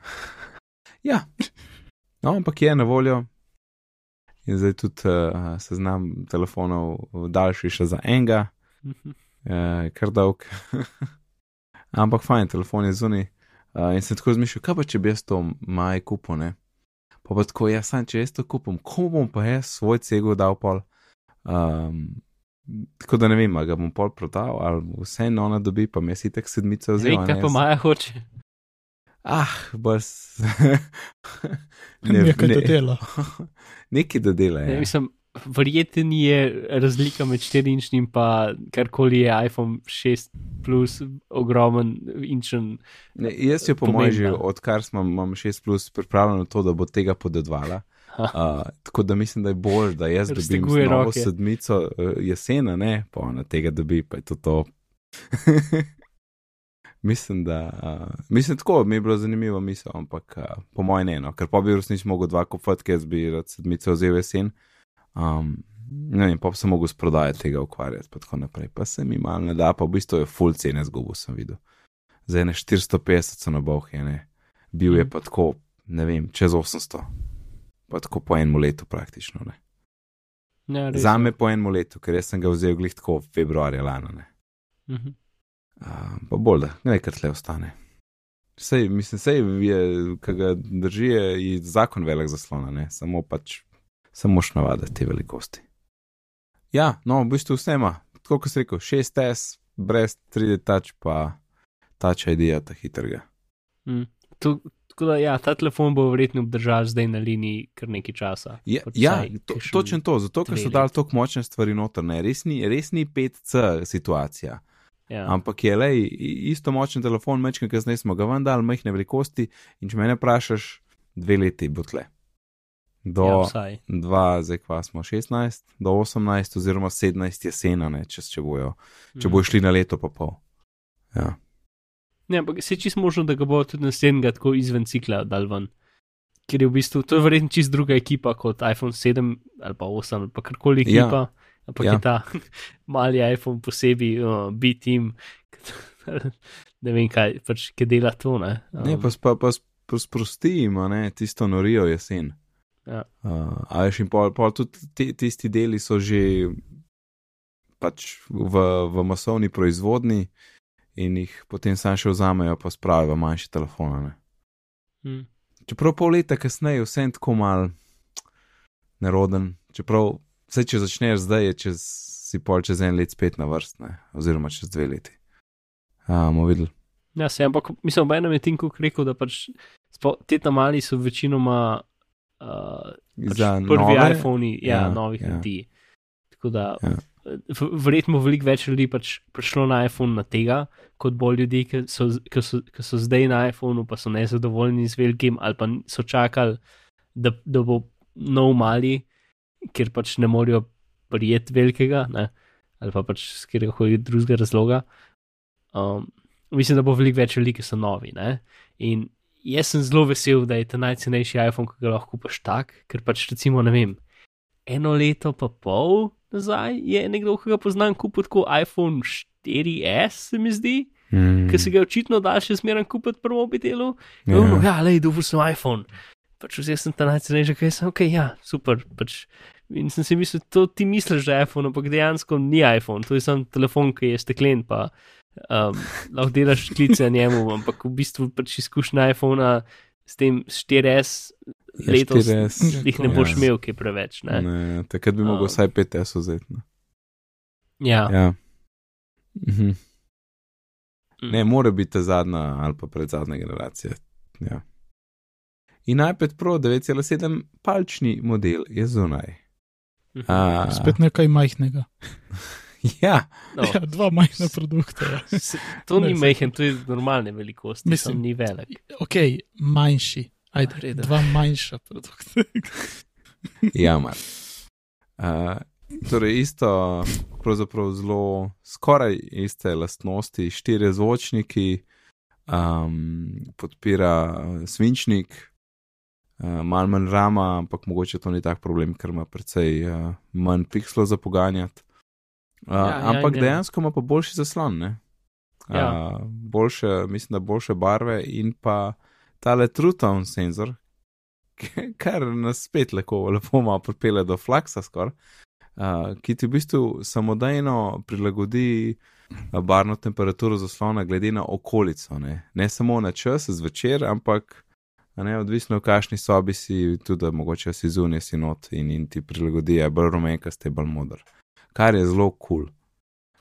Speaker 1: ja. No, ampak je na voljo. In zdaj tudi uh, seznam telefonov daljši še za enega,
Speaker 3: Mhm.
Speaker 1: uh, kar dolg. ampak fajn, telefon je zunaj. Uh, in sem tako zmišljal, kaj pa če bi jaz to maj kupil, ne? Pa pa tako, ja, sam če jaz to kupim, komu bom pa jaz svoj cego dal pol? Um, tako da ne vem, a ga bom pol prodal, ali vseeno ona dobi, pa mi je sitek sedmica
Speaker 3: Ne
Speaker 1: vzel.
Speaker 3: vem,
Speaker 1: a
Speaker 3: kaj
Speaker 1: ne,
Speaker 3: pa Maja hoče.
Speaker 1: Ah, bas.
Speaker 2: Ne, nekaj do dela.
Speaker 1: Nekaj do dela.
Speaker 3: Ne,
Speaker 1: Ja.
Speaker 3: Mislim, verjeten je razlika med 4-inčnim in karkoli je iPhone 6 plus ogromen inčen.
Speaker 1: Ne, jaz jo po mojem, že odkar smo, imam 6, plus, pripravljeno to, da bo tega podedvala. Uh, tako da mislim, da je bolj, da jaz dobim
Speaker 3: Razteguje
Speaker 1: novo
Speaker 3: roke.
Speaker 1: sedmico uh, jesena, ne pa ona tega dobi, pa je to to. mislim, da. Uh, mislim, tako mi je bilo zanimivo misel, ampak uh, po mojem ne, no, ker pa bi v resnici mogel dva kupiti, ker jaz bi rad sedmico vzel jesen. Um, ne vem, pa bi se mogel s prodajo tega ukvarjati, pa tako naprej. Pa se mi malo ne da, pa v bistvu je full cene zgubo, sem videl. Za ene 450 so na bohje, ne. Bil je
Speaker 3: Mhm.
Speaker 1: pa tako, ne vem, čez 800. Pa tako po enem letu praktično. Ne.
Speaker 3: Ja, res
Speaker 1: Za me po enem letu, ker jaz sem ga vzel glih tako februarja lana. Ne.
Speaker 3: Mhm.
Speaker 1: Uh, pa bolj, da nekaj tle ostane. Sej, mislim, sej je, ki ga drži, je zakon velik zaslona, ne? samo pač, samo moš navaditi te velikosti. Ja, no, v bistvu vse ima, tako kot sem rekel, 6S, brez 3D touch, pa touch ID, ta hitrega.
Speaker 3: Mm. To, Tako da, ja, ta telefon bo verjetno obdržal zdaj na liniji kar nekaj časa.
Speaker 1: Ja, ja to, točno to, zato ker so dali tako močne stvari noter, ne, res ni, res ni 5C situacija. Ja. Ampak je le isto močen telefon, mečkaj, ki zdaj smo ga vendar, majhne velikosti in če me ne vprašaš, dve leti bo tle. Do ja, dva, zdaj pa smo 16, do 18 oziroma 17 jesena, ne, če, če bojo, če mm. bo šli na leto pa pol. Ja.
Speaker 3: Ne, ampak se čist možno, da ga bo tudi naslednjega tako izven cikla dal ven. Ker je v bistvu to je verjetno čist druga ekipa kot iPhone 7 ali pa 8 ali pa karkoli ja. ekipa. Ja. Ampak ja. je ta mali iPhone posebej, uh, B-team, ne vem kaj, pač, ki dela to. Ne,
Speaker 1: um, ne pa, pa, pa, pa sprosti ne, tisto norijo jesen. Ja. Uh, a veš, in pol, pol tudi tisti deli so že pač v, v masovni proizvodni in jih potem sam še vzamejo, pa spravijo manjše telefone. Hmm. Čeprav pol leta kasneje vse je tako mal neroden, čeprav vse, če začneš zdaj, je čez, si pol čez en let spet na vrstne, oziroma čez dve leti. Amo videl.
Speaker 3: Ja, se, ampak mislim, da je Cook rekel, da pač te tam mali so večinoma uh, pač prvi nove? iPhoni, ja, ja novih ja. ljudi. Tako da. Ja verjetno veliko več ljudi pač prišlo na iPhone na tega, kot bolj ljudi, ki so, ki so, ki so zdaj na iPhonu, pa so nezadovoljni z velikim, ali pa so čakali, da, da bo nov mali, ker pač ne morejo prijeti velikega, ne? ali pa pač z katerega drugega razloga. Um, mislim, da bo veliko več ljudi, ki so novi. Ne? In jaz sem zelo vesel, da je ta najcenejši iPhone, ki ga lahko kupaš tak, ker pač recimo ne vem. Eno leto pa pol, nazaj je nekdo, ki ga poznam, kupil tako iPhone 4S, se mi zdi, mm. ki se ga očitno da še zmeraj kupiti prvo obitelu. Ja, no, ja, le, dobil sem iPhone. Pač vzel sem ta najcenejši, kaj sem, ok, ja, super. Pač. In sem si mislil, to ti misliš, da je iPhone, ampak dejansko ni iPhone, to je samo telefon, ki je steklen, pa um, lahko delaš klice na njemu, ampak v bistvu pač izkušnja iPhona s tem 4S Ja, letos jih ne boš ja. imel, ki je preveč. Ne?
Speaker 1: Ne, takrat bi mogel um, vsaj 5S vzeti.
Speaker 3: Ja.
Speaker 1: ja. Mhm. Mm. Ne, mora biti zadnja ali pa predzadnja generacija. Ja. In iPad Pro 9,7 palčni model je zunaj.
Speaker 2: Mhm. A, Spet nekaj majhnega.
Speaker 1: ja.
Speaker 2: No. ja, dva majhna produkta. Ja.
Speaker 3: to ni majhen, to je normalne velikosti. Mislim, ni velik.
Speaker 2: Ok, manjši. Ajde, Reda. dva manjša produkta.
Speaker 1: ja, mar. Uh, torej, isto, pravzaprav zelo skoraj iste lastnosti, štiri zvočniki, um, podpira svinčnik, uh, malo manj rama, ampak mogoče to ni tak problem, ker ima precej uh, manj pixlov za poganjati. Uh, ja, ampak ja, dejansko ima pa boljši zaslon, uh, ja. boljše, mislim, da boljše barve in pa tale True-Tone senzor, kar nas spet lepo, lepo malo pripelje do flaksa skoraj, uh, ki ti v bistvu samodejno prilagodi barno temperaturo zaslona glede na okolico. Ne, ne samo na čas zvečer, ampak ne, odvisno v kakšni sobi si, tudi mogoče si zunaj si not in, in ti prilagodi, je bolj rumenkast, je bolj modr. Kar je zelo kul. Cool.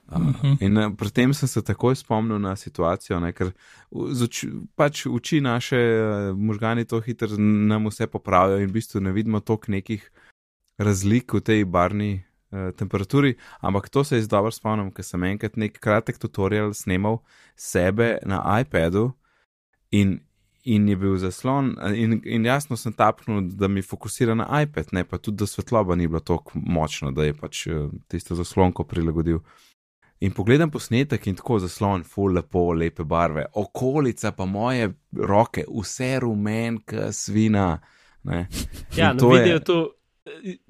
Speaker 1: -huh. In uh, pri tem sem se takoj spomnil na situacijo, ne, ker uči, pač uči naše uh, možgani to hitro, nam vse popravijo in v bistvu ne vidimo toliko nekih razlik v tej barni uh, temperaturi. Ampak to se zdaj dobro spomnil, ker sem enkrat nek kratek tutorial snimal sebe na iPadu in. In je bil zaslon, in, in jasno sem tapnil, da mi fokusira na iPad, ne pa tudi, da svetloba ni bila tako močna, da je pač tisto zaslonko prilagodil. In pogledam posnetek in tako zaslon, full lepo, lepe barve, okolica pa moje roke, vse rumen, kot svina. Ne.
Speaker 3: Ja, na videu, to,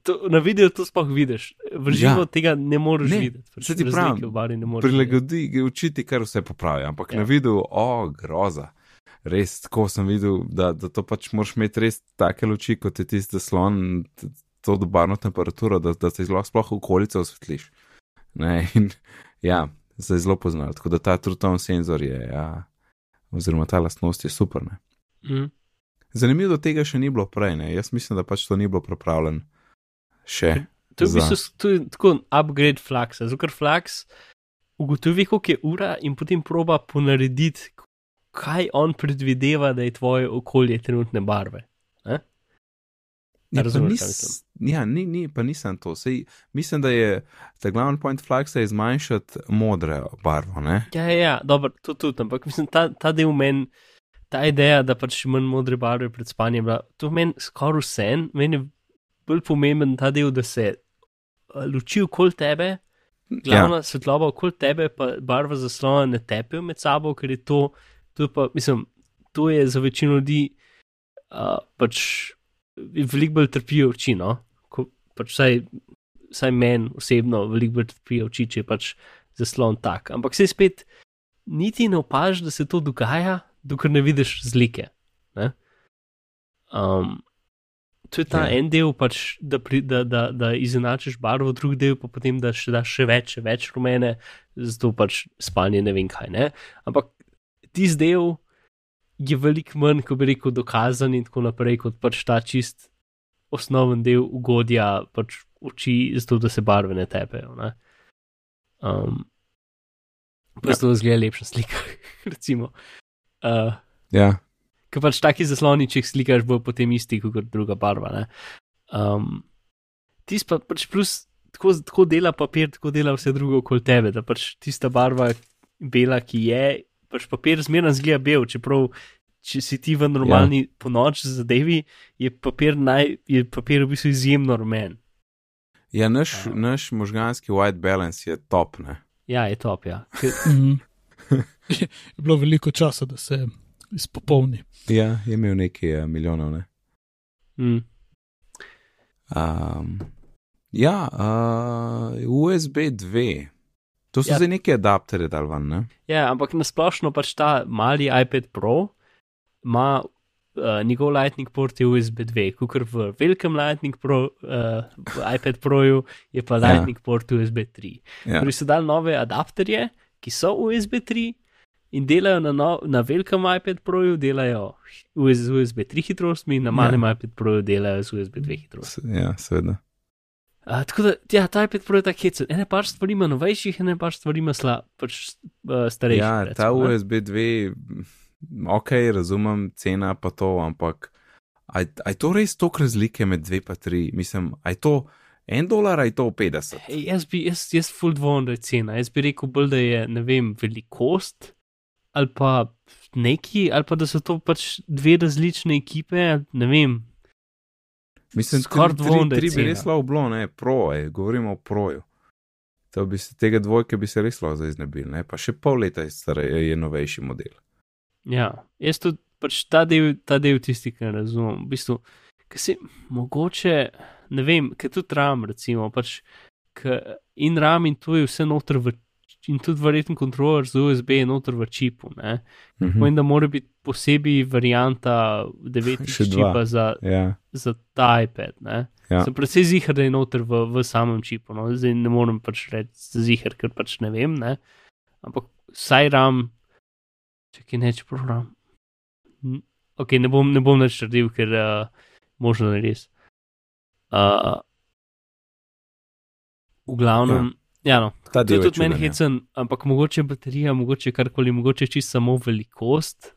Speaker 3: to, na videu to sploh vidiš, v živo ja. tega ne moreš ne, videti.
Speaker 1: Se ti pravi, prilagodi, učiti, kar vse popravi, ampak ja. na videu, o, groza. Res, tako sem videl, da, da to pač moraš imeti res take luči, kot je tisti zaslon, to dobarno temperaturo, da, da se sploh okolica osvetliš. Ne, in, Ja, se je zelo poznal. Tako da ta truton senzor je, ja, oziroma ta lastnost je super. Mm. Zanimivo, da tega še ni bilo prej. Ne? Jaz mislim, da pač to ni bilo pripravljeno še.
Speaker 3: To je v bistvu tako upgrade flaxa, zato ker flax ugotovi, koliko je ura in potem proba ponarediti kaj on predvideva, da je tvoje okolje trenutne barve. Eh?
Speaker 1: Ja, nis, ja ni, ni, pa nisem to. Sej, mislim, da je ta glavni point flaksa zmanjšati modre barvo. Ne?
Speaker 3: Ja, ja, ja dobro, to tudi, ampak mislim, ta, ta del meni, ta ideja, da pač manj modre barve pred spanjem, bila, to meni skoraj vse, meni je bolj pomemben ta del, da se luči okoli tebe, glavna ja. svetloba okoli tebe, pa barva zaslona ne tepijo med sabo, ker je to, to, pa, mislim, to je za večino ljudi uh, pač veliko bolj trpijo oči. No? Ko, pač vsaj, vsaj meni osebno veliko bolj trpijo oči, če je pač zaslon tak. Ampak se spet niti ne opaž, da se to dogaja, dokler ne vidiš zlike. Ne? Um, to je ta yeah. Ja. en del, pač, da, pri, da, da, da izenačiš barvo, drugi del pa potem, da še daš še več, več rumene, zato pač spanje ne vem kaj. Ne? Ampak tisti del je veliko manj, ko bi rekel, dokazan in tako naprej, kot pač ta čist osnoven del ugodja pač oči, zato da se barve ne tepejo. Ne? Um, pa se to zgleda lepša slika, recimo. Uh,
Speaker 1: ja.
Speaker 3: Ker pač taki zasloni, če jih slikaš, bo potem isti kot druga barva. Um, Tisti pa pač plus. Tako, tako dela papir, tako dela vse drugo okoli tebe, da pač tista barva, bela, ki je, pač papir zmerno zgleda bel, čeprav če si ti v normalni ja. ponoči zadevi, je papir, naj, je papir v bistvu izjemno rumen.
Speaker 1: Ja, naš, ja. naš možganski white balance je top. Ne?
Speaker 3: Ja, je top. Ja.
Speaker 2: Mhm. je bilo veliko časa, da se izpopolni.
Speaker 1: Ja, je imel nekaj uh, milijonov. Ne?
Speaker 3: Mm.
Speaker 1: Um, ja, uh, USB 2. To so ja. zdaj neki adapterji, da van. Ne?
Speaker 3: Ja, ampak nasplošno pač ta mali iPad Pro ima uh, njegov Lightning port je USB 2, kot v velikem Lightning Pro, uh, iPad Proju je pa ja. Lightning ja. port USB 3. Ja. Torej so dali nove adapterje, ki so USB 3 in delajo na, no, na velikem iPad Proju, delajo z USB 3 hitrostmi, na malem ja. iPad Proju delajo z USB 2 hitrostmi.
Speaker 1: Ja, seveda.
Speaker 3: Uh, tako da, ja, ta iPad Pro je tako hecen. Ene par stvari ima novejših, ene par stvari ima sla, pač, uh, starejših.
Speaker 1: Ja, recimo, ta USB 2, ok, razumem, cena pa to, ampak je to res toliko razlike med 2 in 3? Mislim, je to 1 dolar je to 50?
Speaker 3: Hey, jaz bi, jaz, jaz full dvom, da je cena. Jaz bi rekel bolj, da je, ne vem, velikost ali pa neki, ali pa da so to pač dve različne ekipe, ne vem.
Speaker 1: Mislim,
Speaker 3: skoraj dvom, da je.
Speaker 1: Tri bi res lahko bilo, ne, pro, je, govorimo o proju. To bi se tega dvojke bi se res lahko iznebil, ne, pa še pol leta je, star, je novejši model.
Speaker 3: Ja, jaz tudi pač ta del, ta del tisti, ki ne razumem. V bistvu, ki si mogoče, ne vem, ki tudi ram, recimo, pač, in ram in to je vse noter v. In tudi verjetno kontroler z USB je noter v čipu. Mm -hmm. Povem, da mora biti posebej varianta 9 čipa za,
Speaker 1: ja.
Speaker 3: za ta iPad. Ja. Sem predvsej zihar, da je noter v, v samem čipu. No? Zdaj ne morem pač reči zihar, ker pač ne vem. Ne? Ampak saj ram če ki neče program. Ok, ne bom, ne bom več trdil, ker uh, možno je res. Uh, v glavnem, ja, ja no, to je tudi meni ja. hecen, ampak mogoče baterija, mogoče karkoli, mogoče čisto samo velikost.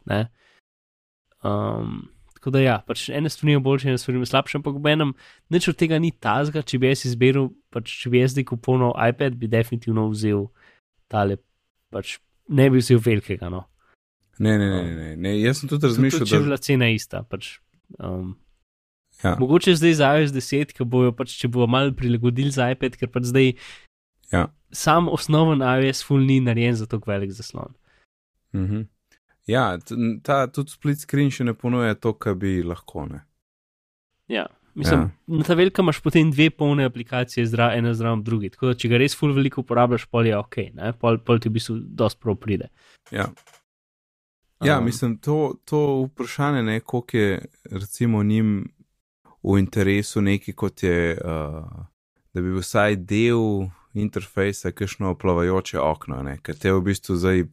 Speaker 3: Um, tako da ja, pač ene stvari je boljše, ene stvari je slabše, ampak v enem, nič od tega ni tazga, če bi jaz izbiral, pač če bi jaz zdaj kupil iPad, bi definitivno vzel tale, pač ne bi vzel velikega, no.
Speaker 1: Ne, ne, ne, ne, ne. jaz sem tudi razmišljal,
Speaker 3: da je bila cena ista. Pač, um, ja. Mogoče zdaj za iOS 10, ki bojo pač, če bojo malo prilagodili za iPad, ker pač zdaj
Speaker 1: ja.
Speaker 3: sam osnoven iOS full ni narejen za tako velik zaslon.
Speaker 1: Mhm. Ja, ta tudi split screen še ne ponuja to, kar bi lahko. Ne?
Speaker 3: Ja. Mislim, ja. Na ta velika imaš potem dve polne aplikacije, zra, ena zraven drugi. Tako da, če ga res full veliko uporabljaš, pol je ok, pol, pol ti v bistvu dosti prav pride.
Speaker 1: Ja. Ja, um, mislim, to, to vprašanje, ne, koliko je recimo njim v interesu neki, kot je, uh, da bi vsaj del interfejsa, kakšno plavajoče okno, ne, ker te je v bistvu zdaj,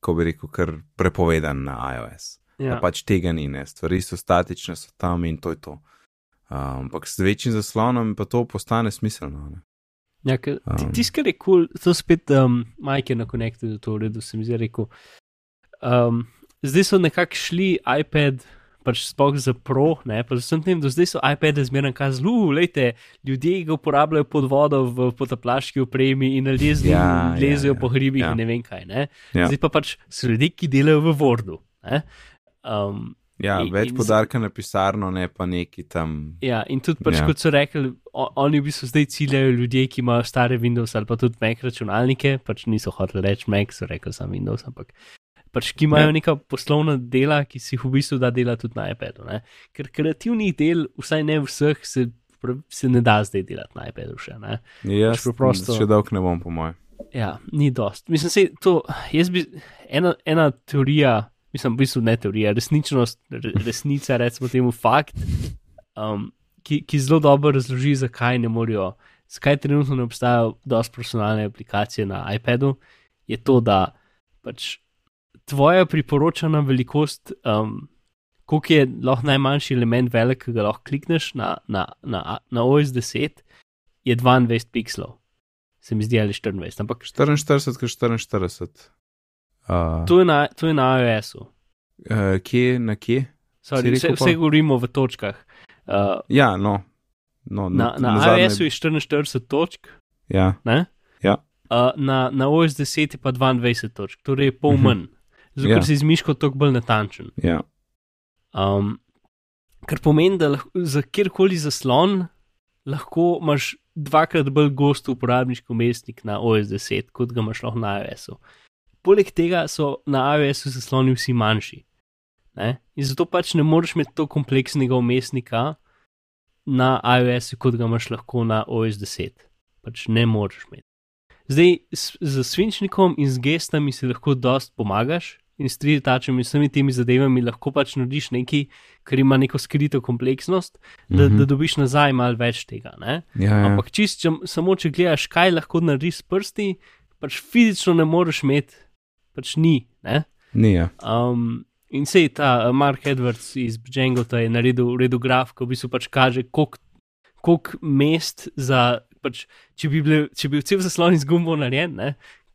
Speaker 1: ko bi rekel, kar prepovedan na iOS. Ja. Pač tega ni, ne, stvari so statične, so tam in to je to. Um, ampak s večjim zaslonom pa to postane smiselno. Ne.
Speaker 3: Ja, um, tisti, kar je kul, cool, to spet um, Mike je na konektu, da to v redu, sem zdaj rekel. Um, zdaj so nekako šli iPad, pač spoh za pro, ne, pa sem tem, da zdaj so iPad-e zmeraj kazlu, lejte, ljudje ga uporabljajo pod vodo v potaplaški opremi in lezijo ja, ja, ja, po hribih ja. in ne vem kaj. Ne. Ja. Zdaj pa pač so ljudje, ki delajo v Wordu. Um,
Speaker 1: ja, in, več in podarka na pisarno, ne pa neki tam.
Speaker 3: Ja, in tudi, pač, ja. kot so rekli, oni v bistvu zdaj ciljajo ljudje, ki imajo stare Windows ali pa tudi Mac računalnike, pač niso hoteli reči Mac, so rekli samo Windows, ampak pač, ki imajo ja. neka poslovna dela, ki si jih v bistvu da delati tudi na iPadu. Ne? Ker kreativnih del, vsaj ne vseh, se, se ne da zdaj delati na iPadu še. Ne?
Speaker 1: Ja, pač preprosto. Še dolg ne bom, po mojem.
Speaker 3: Ja, ni dost. Mislim, se to, jaz bi, ena, ena teorija, mislim, v bistvu ne teorija, resničnost, resnica, recimo temu fakt, um, ki, ki zelo dobro razloži, zakaj ne morajo, zakaj trenutno ne obstajajo dosti profesionalne aplikacije na iPadu, je to, da pač tvoja priporočena velikost, um, koliko je lahko najmanjši element velik, ki ga lahko klikneš na, na, na, na OS 10, je 22 pixelov. Se mi zdi ali 24. Ampak
Speaker 1: 44, kot 44.
Speaker 3: Uh, to, je na, to je na iOS-u.
Speaker 1: Uh, kje, na kje?
Speaker 3: Sorry, vse, vse govorimo v točkah.
Speaker 1: Uh, ja, no. no
Speaker 3: na na, na iOS-u je 44 točk.
Speaker 1: Ja. ja.
Speaker 3: Uh, na, na OS 10 je pa 22 točk, torej pol uh mhm. -huh. Zato ja. si z miško toliko bolj natančen.
Speaker 1: Ja.
Speaker 3: Um, kar pomeni, da lahko, za kjerkoli zaslon lahko imaš dvakrat bolj gost uporabniški umestnik na OS10, kot ga imaš lahko na iOS-u. Poleg tega so na iOS-u zasloni vsi manjši. Ne? In zato pač ne moreš imeti tako kompleksnega umestnika na iOS-u, kot ga imaš lahko na OS10. Pač ne moreš imeti. Zdaj, z svinčnikom in z gestami si lahko dost pomagaš, in s tritačami, vsemi temi zadevami lahko pač narediš nekaj, kar ima neko skrito kompleksnost, da, mm -hmm. da dobiš nazaj malo več tega. Ja,
Speaker 1: ja.
Speaker 3: Ampak čist, če, samo če gledaš, kaj lahko narediš s prsti, pač fizično ne moreš imeti, pač ni. Ne?
Speaker 1: Ni. Ja.
Speaker 3: Um, in sej ta uh, Mark Edwards iz Django je naredil redu graf, ko v bistvu pač kaže, koliko mest za. Pač, če, bi bil, če bi bil cel zaslon iz gumbo narejen,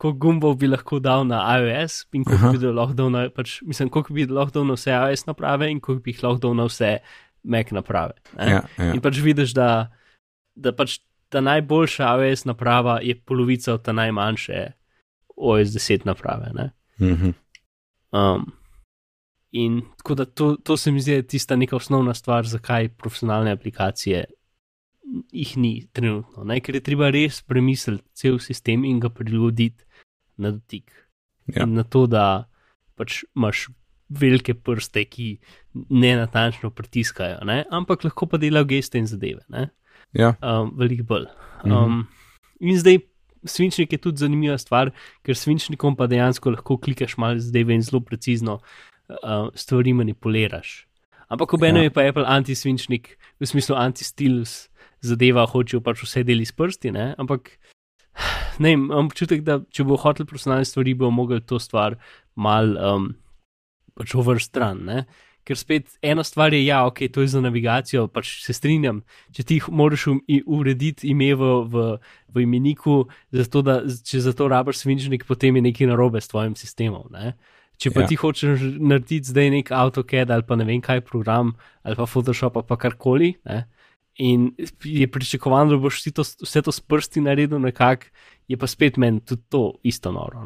Speaker 3: koliko gumbov bi lahko dal na iOS, in koliko bi lahko dal na, pač, mislim, koliko bi lahko dal na vse iOS naprave, in koliko bi jih lahko dal na vse Mac naprave.
Speaker 1: Ja, ja.
Speaker 3: In pač vidiš, da, da pač ta najboljša iOS naprava je polovica od ta najmanjše OS 10 naprave.
Speaker 1: Mhm.
Speaker 3: Um, in tako da to, to se mi zdi tista neka osnovna stvar, zakaj profesionalne aplikacije jih ni trenutno, ne? ker je treba res premisliti cel sistem in ga prilagoditi na dotik. Ja. Na to, da pač imaš velike prste, ki ne natančno pritiskajo, ne? ampak lahko pa delajo geste in zadeve.
Speaker 1: Ja.
Speaker 3: Um, Veliko bolj. Um, mhm. In zdaj. Svinčnik je tudi zanimiva stvar, ker svinčnikom pa dejansko lahko klikaš malo zdaj in zelo precizno uh, stvari manipuliraš. Ampak obenem ja. je pa Apple anti-svinčnik, v smislu anti-stilus, zadeva, hočejo pač vse deli s prsti, ne? ampak ne, imam občutek, da če bo hotel profesionalne stvari, bo mogel to stvar mal um, pač overstran. Ker spet ena stvar je, ja, ok, to je za navigacijo, pač se strinjam. Če ti moraš um, urediti ime v, v, v imeniku, zato da, če za to rabiš svinčnik, potem je nekaj narobe s tvojim sistemom. Ne? Če pa ja. ti hočeš narediti zdaj nek AutoCAD ali pa ne vem kaj program ali pa Photoshop ali pa karkoli, ne? In je pričakovano, da boš to, vse to s prsti naredil, nekako, je pa spet meni tudi to isto noro.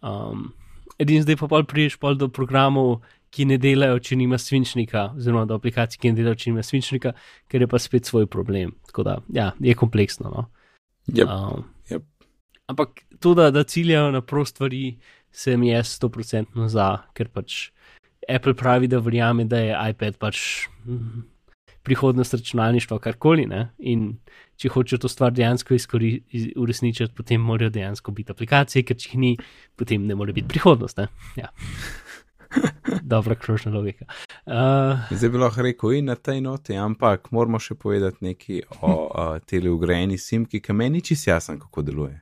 Speaker 3: Um, edin zdaj pa pa priješ pa do programov, ki ne delajo, če nima svinčnika, oziroma do aplikacij, ki ne delajo, če nima svinčnika, ker je pa spet svoj problem. Tako da, ja, je kompleksno. No?
Speaker 1: Yep. Um, yep.
Speaker 3: Ampak to, da, da ciljajo na prost stvari, se mi je 100% za, ker pač Apple pravi, da verjame, da je iPad pač. Prihodnost računalništva, karkoli. Ne? In če hočejo to stvar dejansko uresničiti, potem morajo dejansko biti aplikacije, ker če jih ni, potem ne more biti prihodnost. Ja. Dobra, krožna logika. Uh,
Speaker 1: Zdaj bi lahko rekel in na tej noti, ampak moramo še povedati nekaj o uh, teleograjeni simki, ki meni čisto jasno, kako deluje.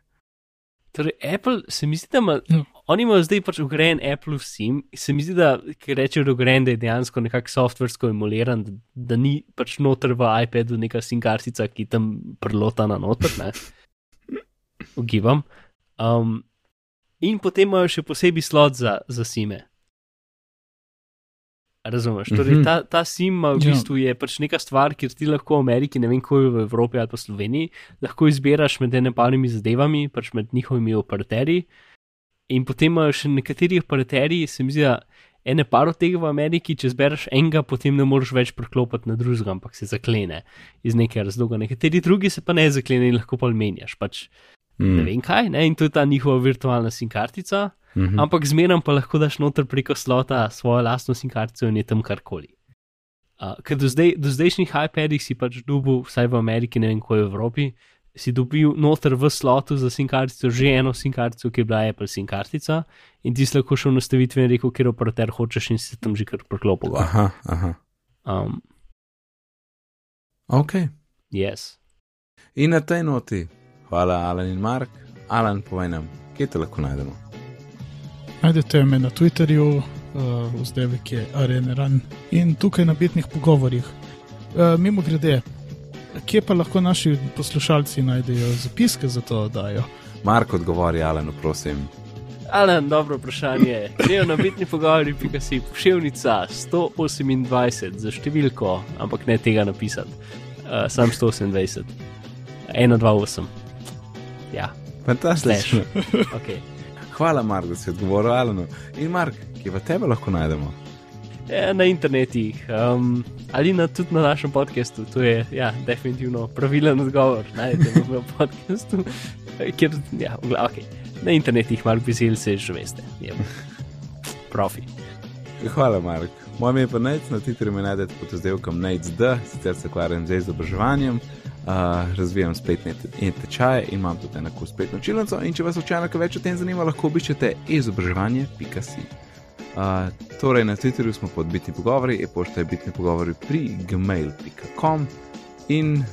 Speaker 3: Torej, Apple se mi zdi, da ima, no. Oni imajo zdaj pač ugrajen Apple SIM. Se mi zdi, da rečejo, da ugrajen, da je dejansko nekako softversko emuliran, da, da ni pač noter v iPadu neka SIM kartica, ki tam prlota na noter, ne. Ugibam. Um, in potem imajo še posebej slot za, za SIME. Razumeš? Torej,
Speaker 1: Mhm.
Speaker 3: ta, ta sim v
Speaker 2: Ja.
Speaker 3: bistvu je pač neka stvar, kjer ti lahko v Ameriki, ne vem, kako je v Evropi ali pa Sloveniji, lahko izbiraš med ene parimi zadevami, pač med njihovimi operaterji. In potem imajo še nekateri operaterji, se mi zdi, ene par od tega v Ameriki, če zbereš enega, potem ne moreš več preklopiti na drugega, ampak se zaklene iz nekega razloga. Nekateri drugi se pa ne zaklene in lahko pa menjaš. Pač ne
Speaker 1: Mm.
Speaker 3: vem kaj, ne? in to je ta njihova virtualna sim kartica.
Speaker 1: Mhm.
Speaker 3: Ampak zmeraj pa lahko daš noter preko slota svojo lastno sim kartico in je tam karkoli. Uh, ker do, zdaj, do zdajšnjih iPadih si pač dobil, vsaj v Ameriki, ne vem, kako je v Evropi, si dobil noter v slotu za sim kartico že eno sim kartico, ki je bila Apple sim kartica in ti si lahko šel v nastavitve in rekel, kjer operater hočeš in si se tam že kar preklopil.
Speaker 1: Aha, aha.
Speaker 3: Um,
Speaker 1: Ok.
Speaker 3: yes.
Speaker 1: In na tej noti, hvala Alan in Mark. Alan, povej nam, kje te lahko najdemo.
Speaker 2: Najdete me na Twitterju, uh, vzdevek je Areneran in tukaj na bitnih pogovorjih. Uh, mimo grede, kje pa lahko naši poslušalci najdejo zapiske za to oddajo?
Speaker 1: Mark, odgovori Alanu, prosim.
Speaker 3: Alan, dobro vprašanje. Grejo na bitni pogovori, pika si pošiljnica 128 za številko, ampak ne tega napisati. Uh, sam 128, 128. Ja,
Speaker 1: Fantastično.
Speaker 3: slash. Okay.
Speaker 1: Hvala, Mark, da si odgovoril Alanu. In Mark, kje pa tebe lahko najdemo?
Speaker 3: Ja, na internetih um, ali na, tudi na našem podkastu. To je ja, definitivno pravilen odgovor. Najdete v mojem podkastu, kjer ja, v glav- okay. na internetih malo bizil se že veste. Je profi.
Speaker 1: Hvala, Mark. Moje ime je pa Nec, na Twitterju me najdete pod oddelkom NECD, sicer se ukvarjam z izobraževanjem, uh, razvijam spletne tečaje in imam tudi enako spletno učilnico. Če vas slučajno kaj več o tem zanima, lahko obiščete izobraževanje.si. Uh, torej, na Twitterju smo pod bitni pogovori, e-pošta je bitni pogovori pri gmail.com in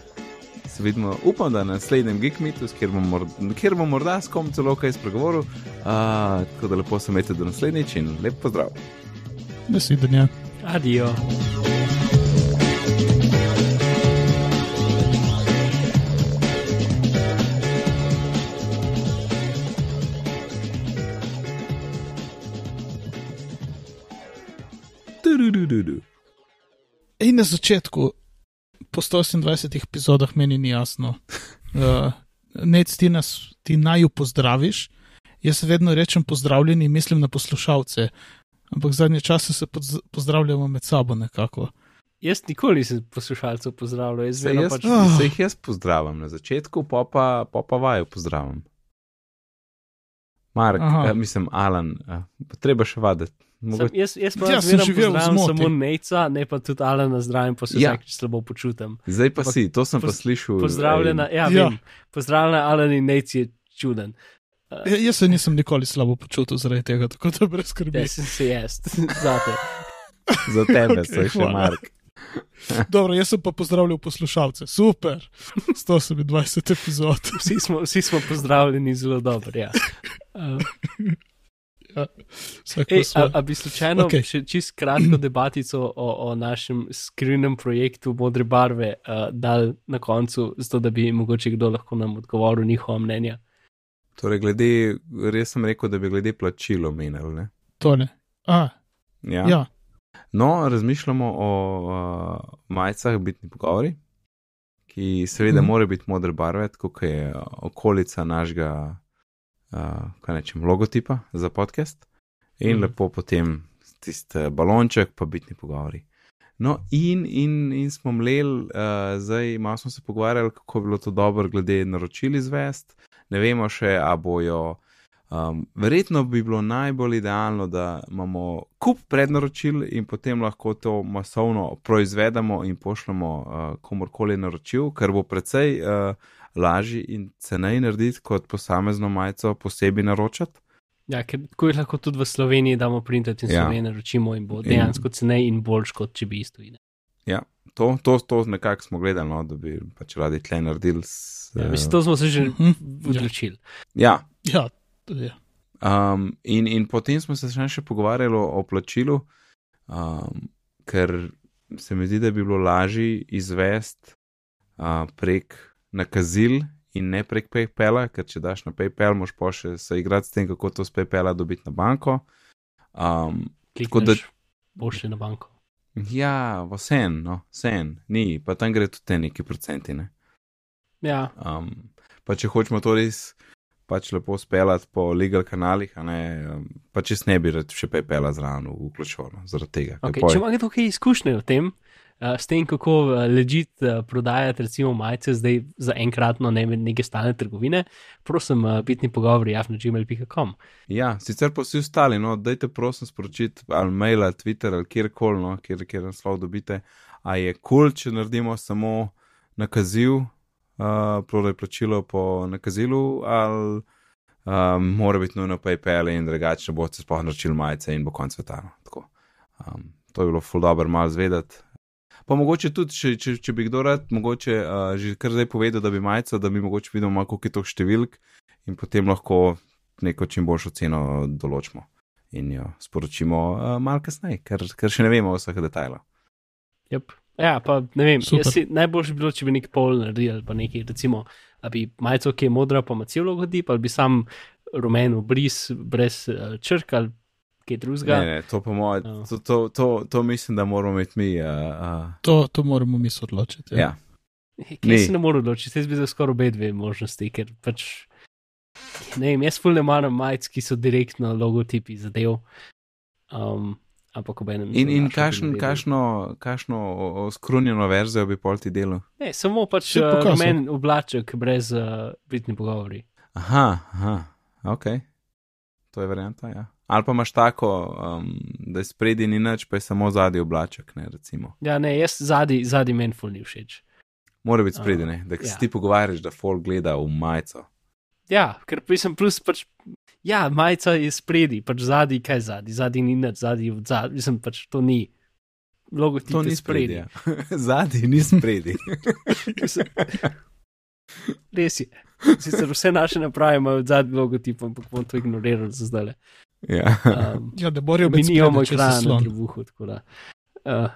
Speaker 1: se vidimo, upam, da na naslednjem Geekmitu, kjer bom, mor- kjer bom morda s kom celo kaj spregovoril. Uh, tako da lepo se imejte do naslednjič in lep pozdrav.
Speaker 2: Nasvidenje.
Speaker 3: Adijo.
Speaker 1: Du-du-du-du-du.
Speaker 2: In na začetku, po 128 epizodah, meni ni jasno. Uh, Nec, ti nas, ti naj jo pozdraviš. Jaz vedno rečem pozdravljeni, mislim na poslušalce, ampak zadnje čase se poz- pozdravljamo med sabo nekako.
Speaker 3: Jaz nikoli nisem poslušalcev pozdravljal, jaz
Speaker 1: Se,
Speaker 3: zdaj pač.
Speaker 2: Ah.
Speaker 1: se jih jaz pozdravim na začetku, pa pa, pa, pa vaju pozdravim. Mark, eh, mislim, Alan, eh, treba še vaditi. Mogoče,
Speaker 3: jaz, jaz pa
Speaker 2: Ja, sem živel
Speaker 3: samo Neca, ne pa tudi Alana zdravim, pa se
Speaker 1: Ja.
Speaker 3: vsakeč slabo počutim.
Speaker 1: zdaj pa
Speaker 3: ampak
Speaker 1: si, to sem pa
Speaker 3: poz-
Speaker 1: slišal.
Speaker 3: Pozdravljena,
Speaker 1: ej,
Speaker 3: ja,
Speaker 2: Ja.
Speaker 3: vem, pozdravljena Alan in Nec je čuden.
Speaker 2: Ja, jaz se nisem nikoli slabo počutil zaradi tega, tako da brez skrbi.
Speaker 3: Ja, sem se jaz, zate.
Speaker 1: Za tebe,
Speaker 2: Ok,
Speaker 1: okay, še
Speaker 2: hvala.
Speaker 1: Mark.
Speaker 2: Dobro, jaz sem pa pozdravljal poslušalce, super, 127 epizod.
Speaker 3: Vsi smo, vsi smo pozdravljeni zelo dobro. Ja. Uh,
Speaker 2: Vsak
Speaker 3: ej, a, a bi slučajno okay. še čist kratko debatico o, o našem skrivnem projektu Modre barve uh, dal na koncu, zato da bi mogoče kdo lahko nam odgovoril njihova mnenja.
Speaker 1: Torej, glede, res sem rekel, da bi glede plačilo menil. ne?
Speaker 2: Tole. A,
Speaker 1: Ja.
Speaker 2: ja.
Speaker 1: No, razmišljamo o uh, majicah, bitni pogovori, ki seveda mm.
Speaker 2: Mhm.
Speaker 1: more biti modre barve, tako kot je okolica našega, uh, kaj nečem, logotipa za podcast. In mm. lepo potem tisti balonček, pa bitni pogovori. No, in, in, in smo mleli, uh, zdaj malo smo se pogovarjali, kako bi bilo to dobro, glede naročil izvest. Ne vemo še, a bojo. Um, verjetno bi bilo najbolj idealno, da imamo kup prednaročil in potem lahko to masovno proizvedemo in pošljemo uh, komorkoli naročil, ker bo precej uh, lažje in ceneje narediti, kot posamezno majico posebej naročati.
Speaker 3: Ja, ker tako je lahko tudi v Sloveniji damo printati in
Speaker 1: Ja.
Speaker 3: ja. Slovenijo naročimo in bo
Speaker 1: In-
Speaker 3: dejansko ceneje in boljš, kot če bi isto ide.
Speaker 1: To, to, to nekako smo gledali, no, da bi pač radi tle naredili. S,
Speaker 3: Ja,
Speaker 1: eh,
Speaker 3: mislim, to smo se že
Speaker 2: Mhm.
Speaker 3: odločili.
Speaker 1: ja,
Speaker 2: Ja, je.
Speaker 1: Um, in, in potem smo se še, še pogovarjali o, o plačilu, um, ker se mi zdi, da bi bilo lažje izvesti uh, prek nakazil in ne prek PayPala, ker če daš na PayPal, moš pa še se igrati s tem, kako to z PayPala dobiti na banko. Um, da-
Speaker 3: boš šli na banko.
Speaker 1: Ja, vsem, no, vsem, ni, pa tam gre tudi te neki procenti. Ne?
Speaker 3: Ja.
Speaker 1: Um, pa če hočemo to res pač lepo speljati po legal kanalih, ne, um, pa če ne bi rad še PayPal zraven vključoval zaradi tega.
Speaker 3: Okay, če imate tukaj izkušnje v tem, uh, s tem, kako uh, ležit uh, prodajati, recimo, majice zdaj za enkratno ne neke stalne trgovine, prosim, uh, bitni pogovori, javno-gmail.com.
Speaker 1: Ja, sicer pa vsi ostali, no, dajte prosim sporočiti ali mail ali Twitter ali kjerkoli, no, kjer, kjer naslov dobite, a je kul, cool, če naredimo samo nakazil, uh, prodaj plačilo po nakazilu ali. Um, mora biti nujno PayPal in drugače, bo se sploh naročil majice in bo konc sveta. No. Um, to je bilo ful dobro malo zvedeti, Pa mogoče tudi, če, če, če bi kdo rad, mogoče uh, že kar zdaj povedal, da bi majica, da bi mogoče videl koliko je to številk in potem lahko neko čim boljšo ceno določimo in jo sporočimo uh, malo kasneje, ker, ker še ne vemo vseh detajlov.
Speaker 3: Yep. Ja, pa ne vem, najboljše bi bilo, če bi nek pol naredili, pa nekaj, recimo, da bi majico, ki je modra, pa ima celo godi, pa bi sam rumen obris brez uh, črka ali kaj drugega.
Speaker 1: Ne, ne, to moj, no. to, to, to, to mislim, da moramo imeti mi. Uh, uh.
Speaker 2: To, to moramo mi odločiti. Ja.
Speaker 1: ja.
Speaker 3: Kaj se ne more odločiti, jaz bi za skoraj obe dve možnosti, ker pač. Ne vem, jaz fulne maram majic, ki so direktno logotipi zadev. Um, ampak ob enem.
Speaker 1: In, in kašno, kašno, kašno skrunjeno verzijo bi pol ti delo?
Speaker 3: Ne, samo pač uh, men oblaček brez uh, bitni pogovori.
Speaker 1: Aha, aha, ok. To je varianta, ja. Ali pa imaš tako, um, da je spredi ni nič, pa je samo zadnji oblaček. Ne,
Speaker 3: ja, ne, jaz zadnji, zadnji meni ful ni všeč.
Speaker 1: Mora biti spredi, ne, da ja. se ti pogovarjaš, da folk gleda v majico.
Speaker 3: Ja, ker pisem plus pač. Ja, majica je spredi, pač zadnji, kaj zadnji, zadnji ni nič, zadnji od zadnji, mislim pač to ni. Logotip
Speaker 1: to ni spredi. Ja. zadnji ni spredi.
Speaker 3: Res je. Sicer vse naše naprave imajo zadnji logotip, ampak bom to ignoriral za zdaj.
Speaker 1: Ja,
Speaker 3: um,
Speaker 2: ja da bojo
Speaker 3: biti mi imamo ekran na trebuhu, tako da. Uh,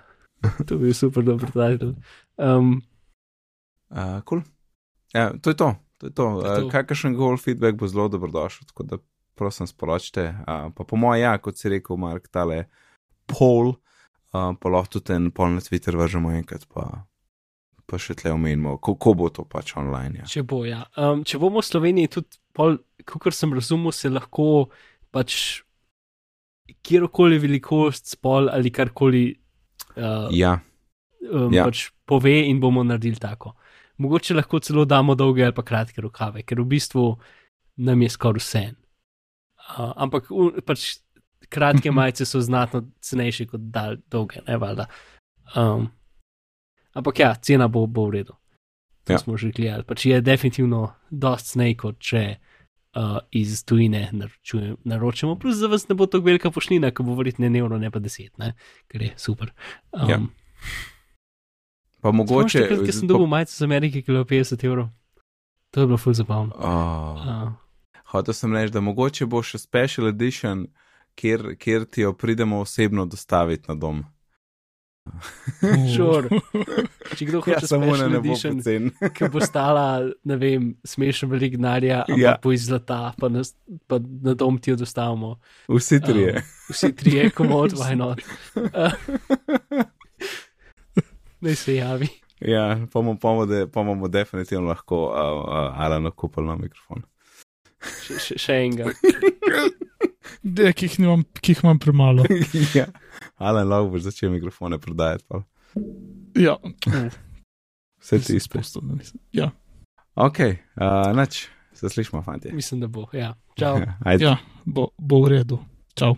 Speaker 3: to bi bil super dobro titel. Um,
Speaker 1: uh, cool. ja, to je to. to, je to. Uh, Kakršen gol feedback bo zelo dobrodošel, tako da prosim sporočite. Uh, pa po mojem, ja, kot si rekel, Mark, tale pol, uh, pa lahko tudi ten pol na Twitter vržemo enkrat, pa, pa še tle omenimo, kako bo to pač online. Ja.
Speaker 3: Če bo, ja. Um, če bomo v Sloveniji tudi, kot sem razumel, se lahko pač kjerkoli velikost, spol ali karkoli
Speaker 1: uh, ja.
Speaker 3: Um, ja. pač pove, in bomo naredili tako. Mogoče lahko celo damo dolge ali pa kratke rokave, ker v bistvu nam je skoraj vse. Uh, ampak un, pač kratke majice so znatno cenejše kot dal, dolge, ne valjda. Um, ampak ja, cena bo, bo v redu. To ja. smo že gledali. Pač je definitivno dosti cenej, kot če uh, iz tujine naročimo, plus za vas ne bo tako velika pošnina, ko bo verjetno ne evro, ne pa deset, ne? ker je super. Um, ja.
Speaker 1: Pa mogoče.
Speaker 3: Takrat, ko sem dobil pa... majico z Amerike, ki je bilo 50 evrov, to je bilo ful zabavno.
Speaker 1: Oh. Uh. Hotel sem reči, da mogoče bo še special edition, kjer, kjer ti jo pridemo osebno dostaviti na dom.
Speaker 3: Sure. Če kdo hoče ja, samo na nebo cen. Ki bo stala, ne vem, smešno velik denarja, ja. pa iz zlata, pa na, pa na dom ti jo dostavimo.
Speaker 1: Vsi trije.
Speaker 3: Um, vsi trije, komod, why not. Ne se javi.
Speaker 1: Ja, pa bomo definitivno lahko uh, uh, Alano kupili na mikrofon.
Speaker 3: Še enega.
Speaker 2: Dej, ki jih imam, ki jih imam premalo.
Speaker 1: ja. Alan lahko boš začel mikrofone prodajati. Pa.
Speaker 2: Ja.
Speaker 1: Vse ti izpustil.
Speaker 2: Ja.
Speaker 1: Ok, uh, nač, se slišmo, fanti.
Speaker 3: Mislim, da bo. Ja, čau.
Speaker 2: ja, bo, bo v redu. Čau.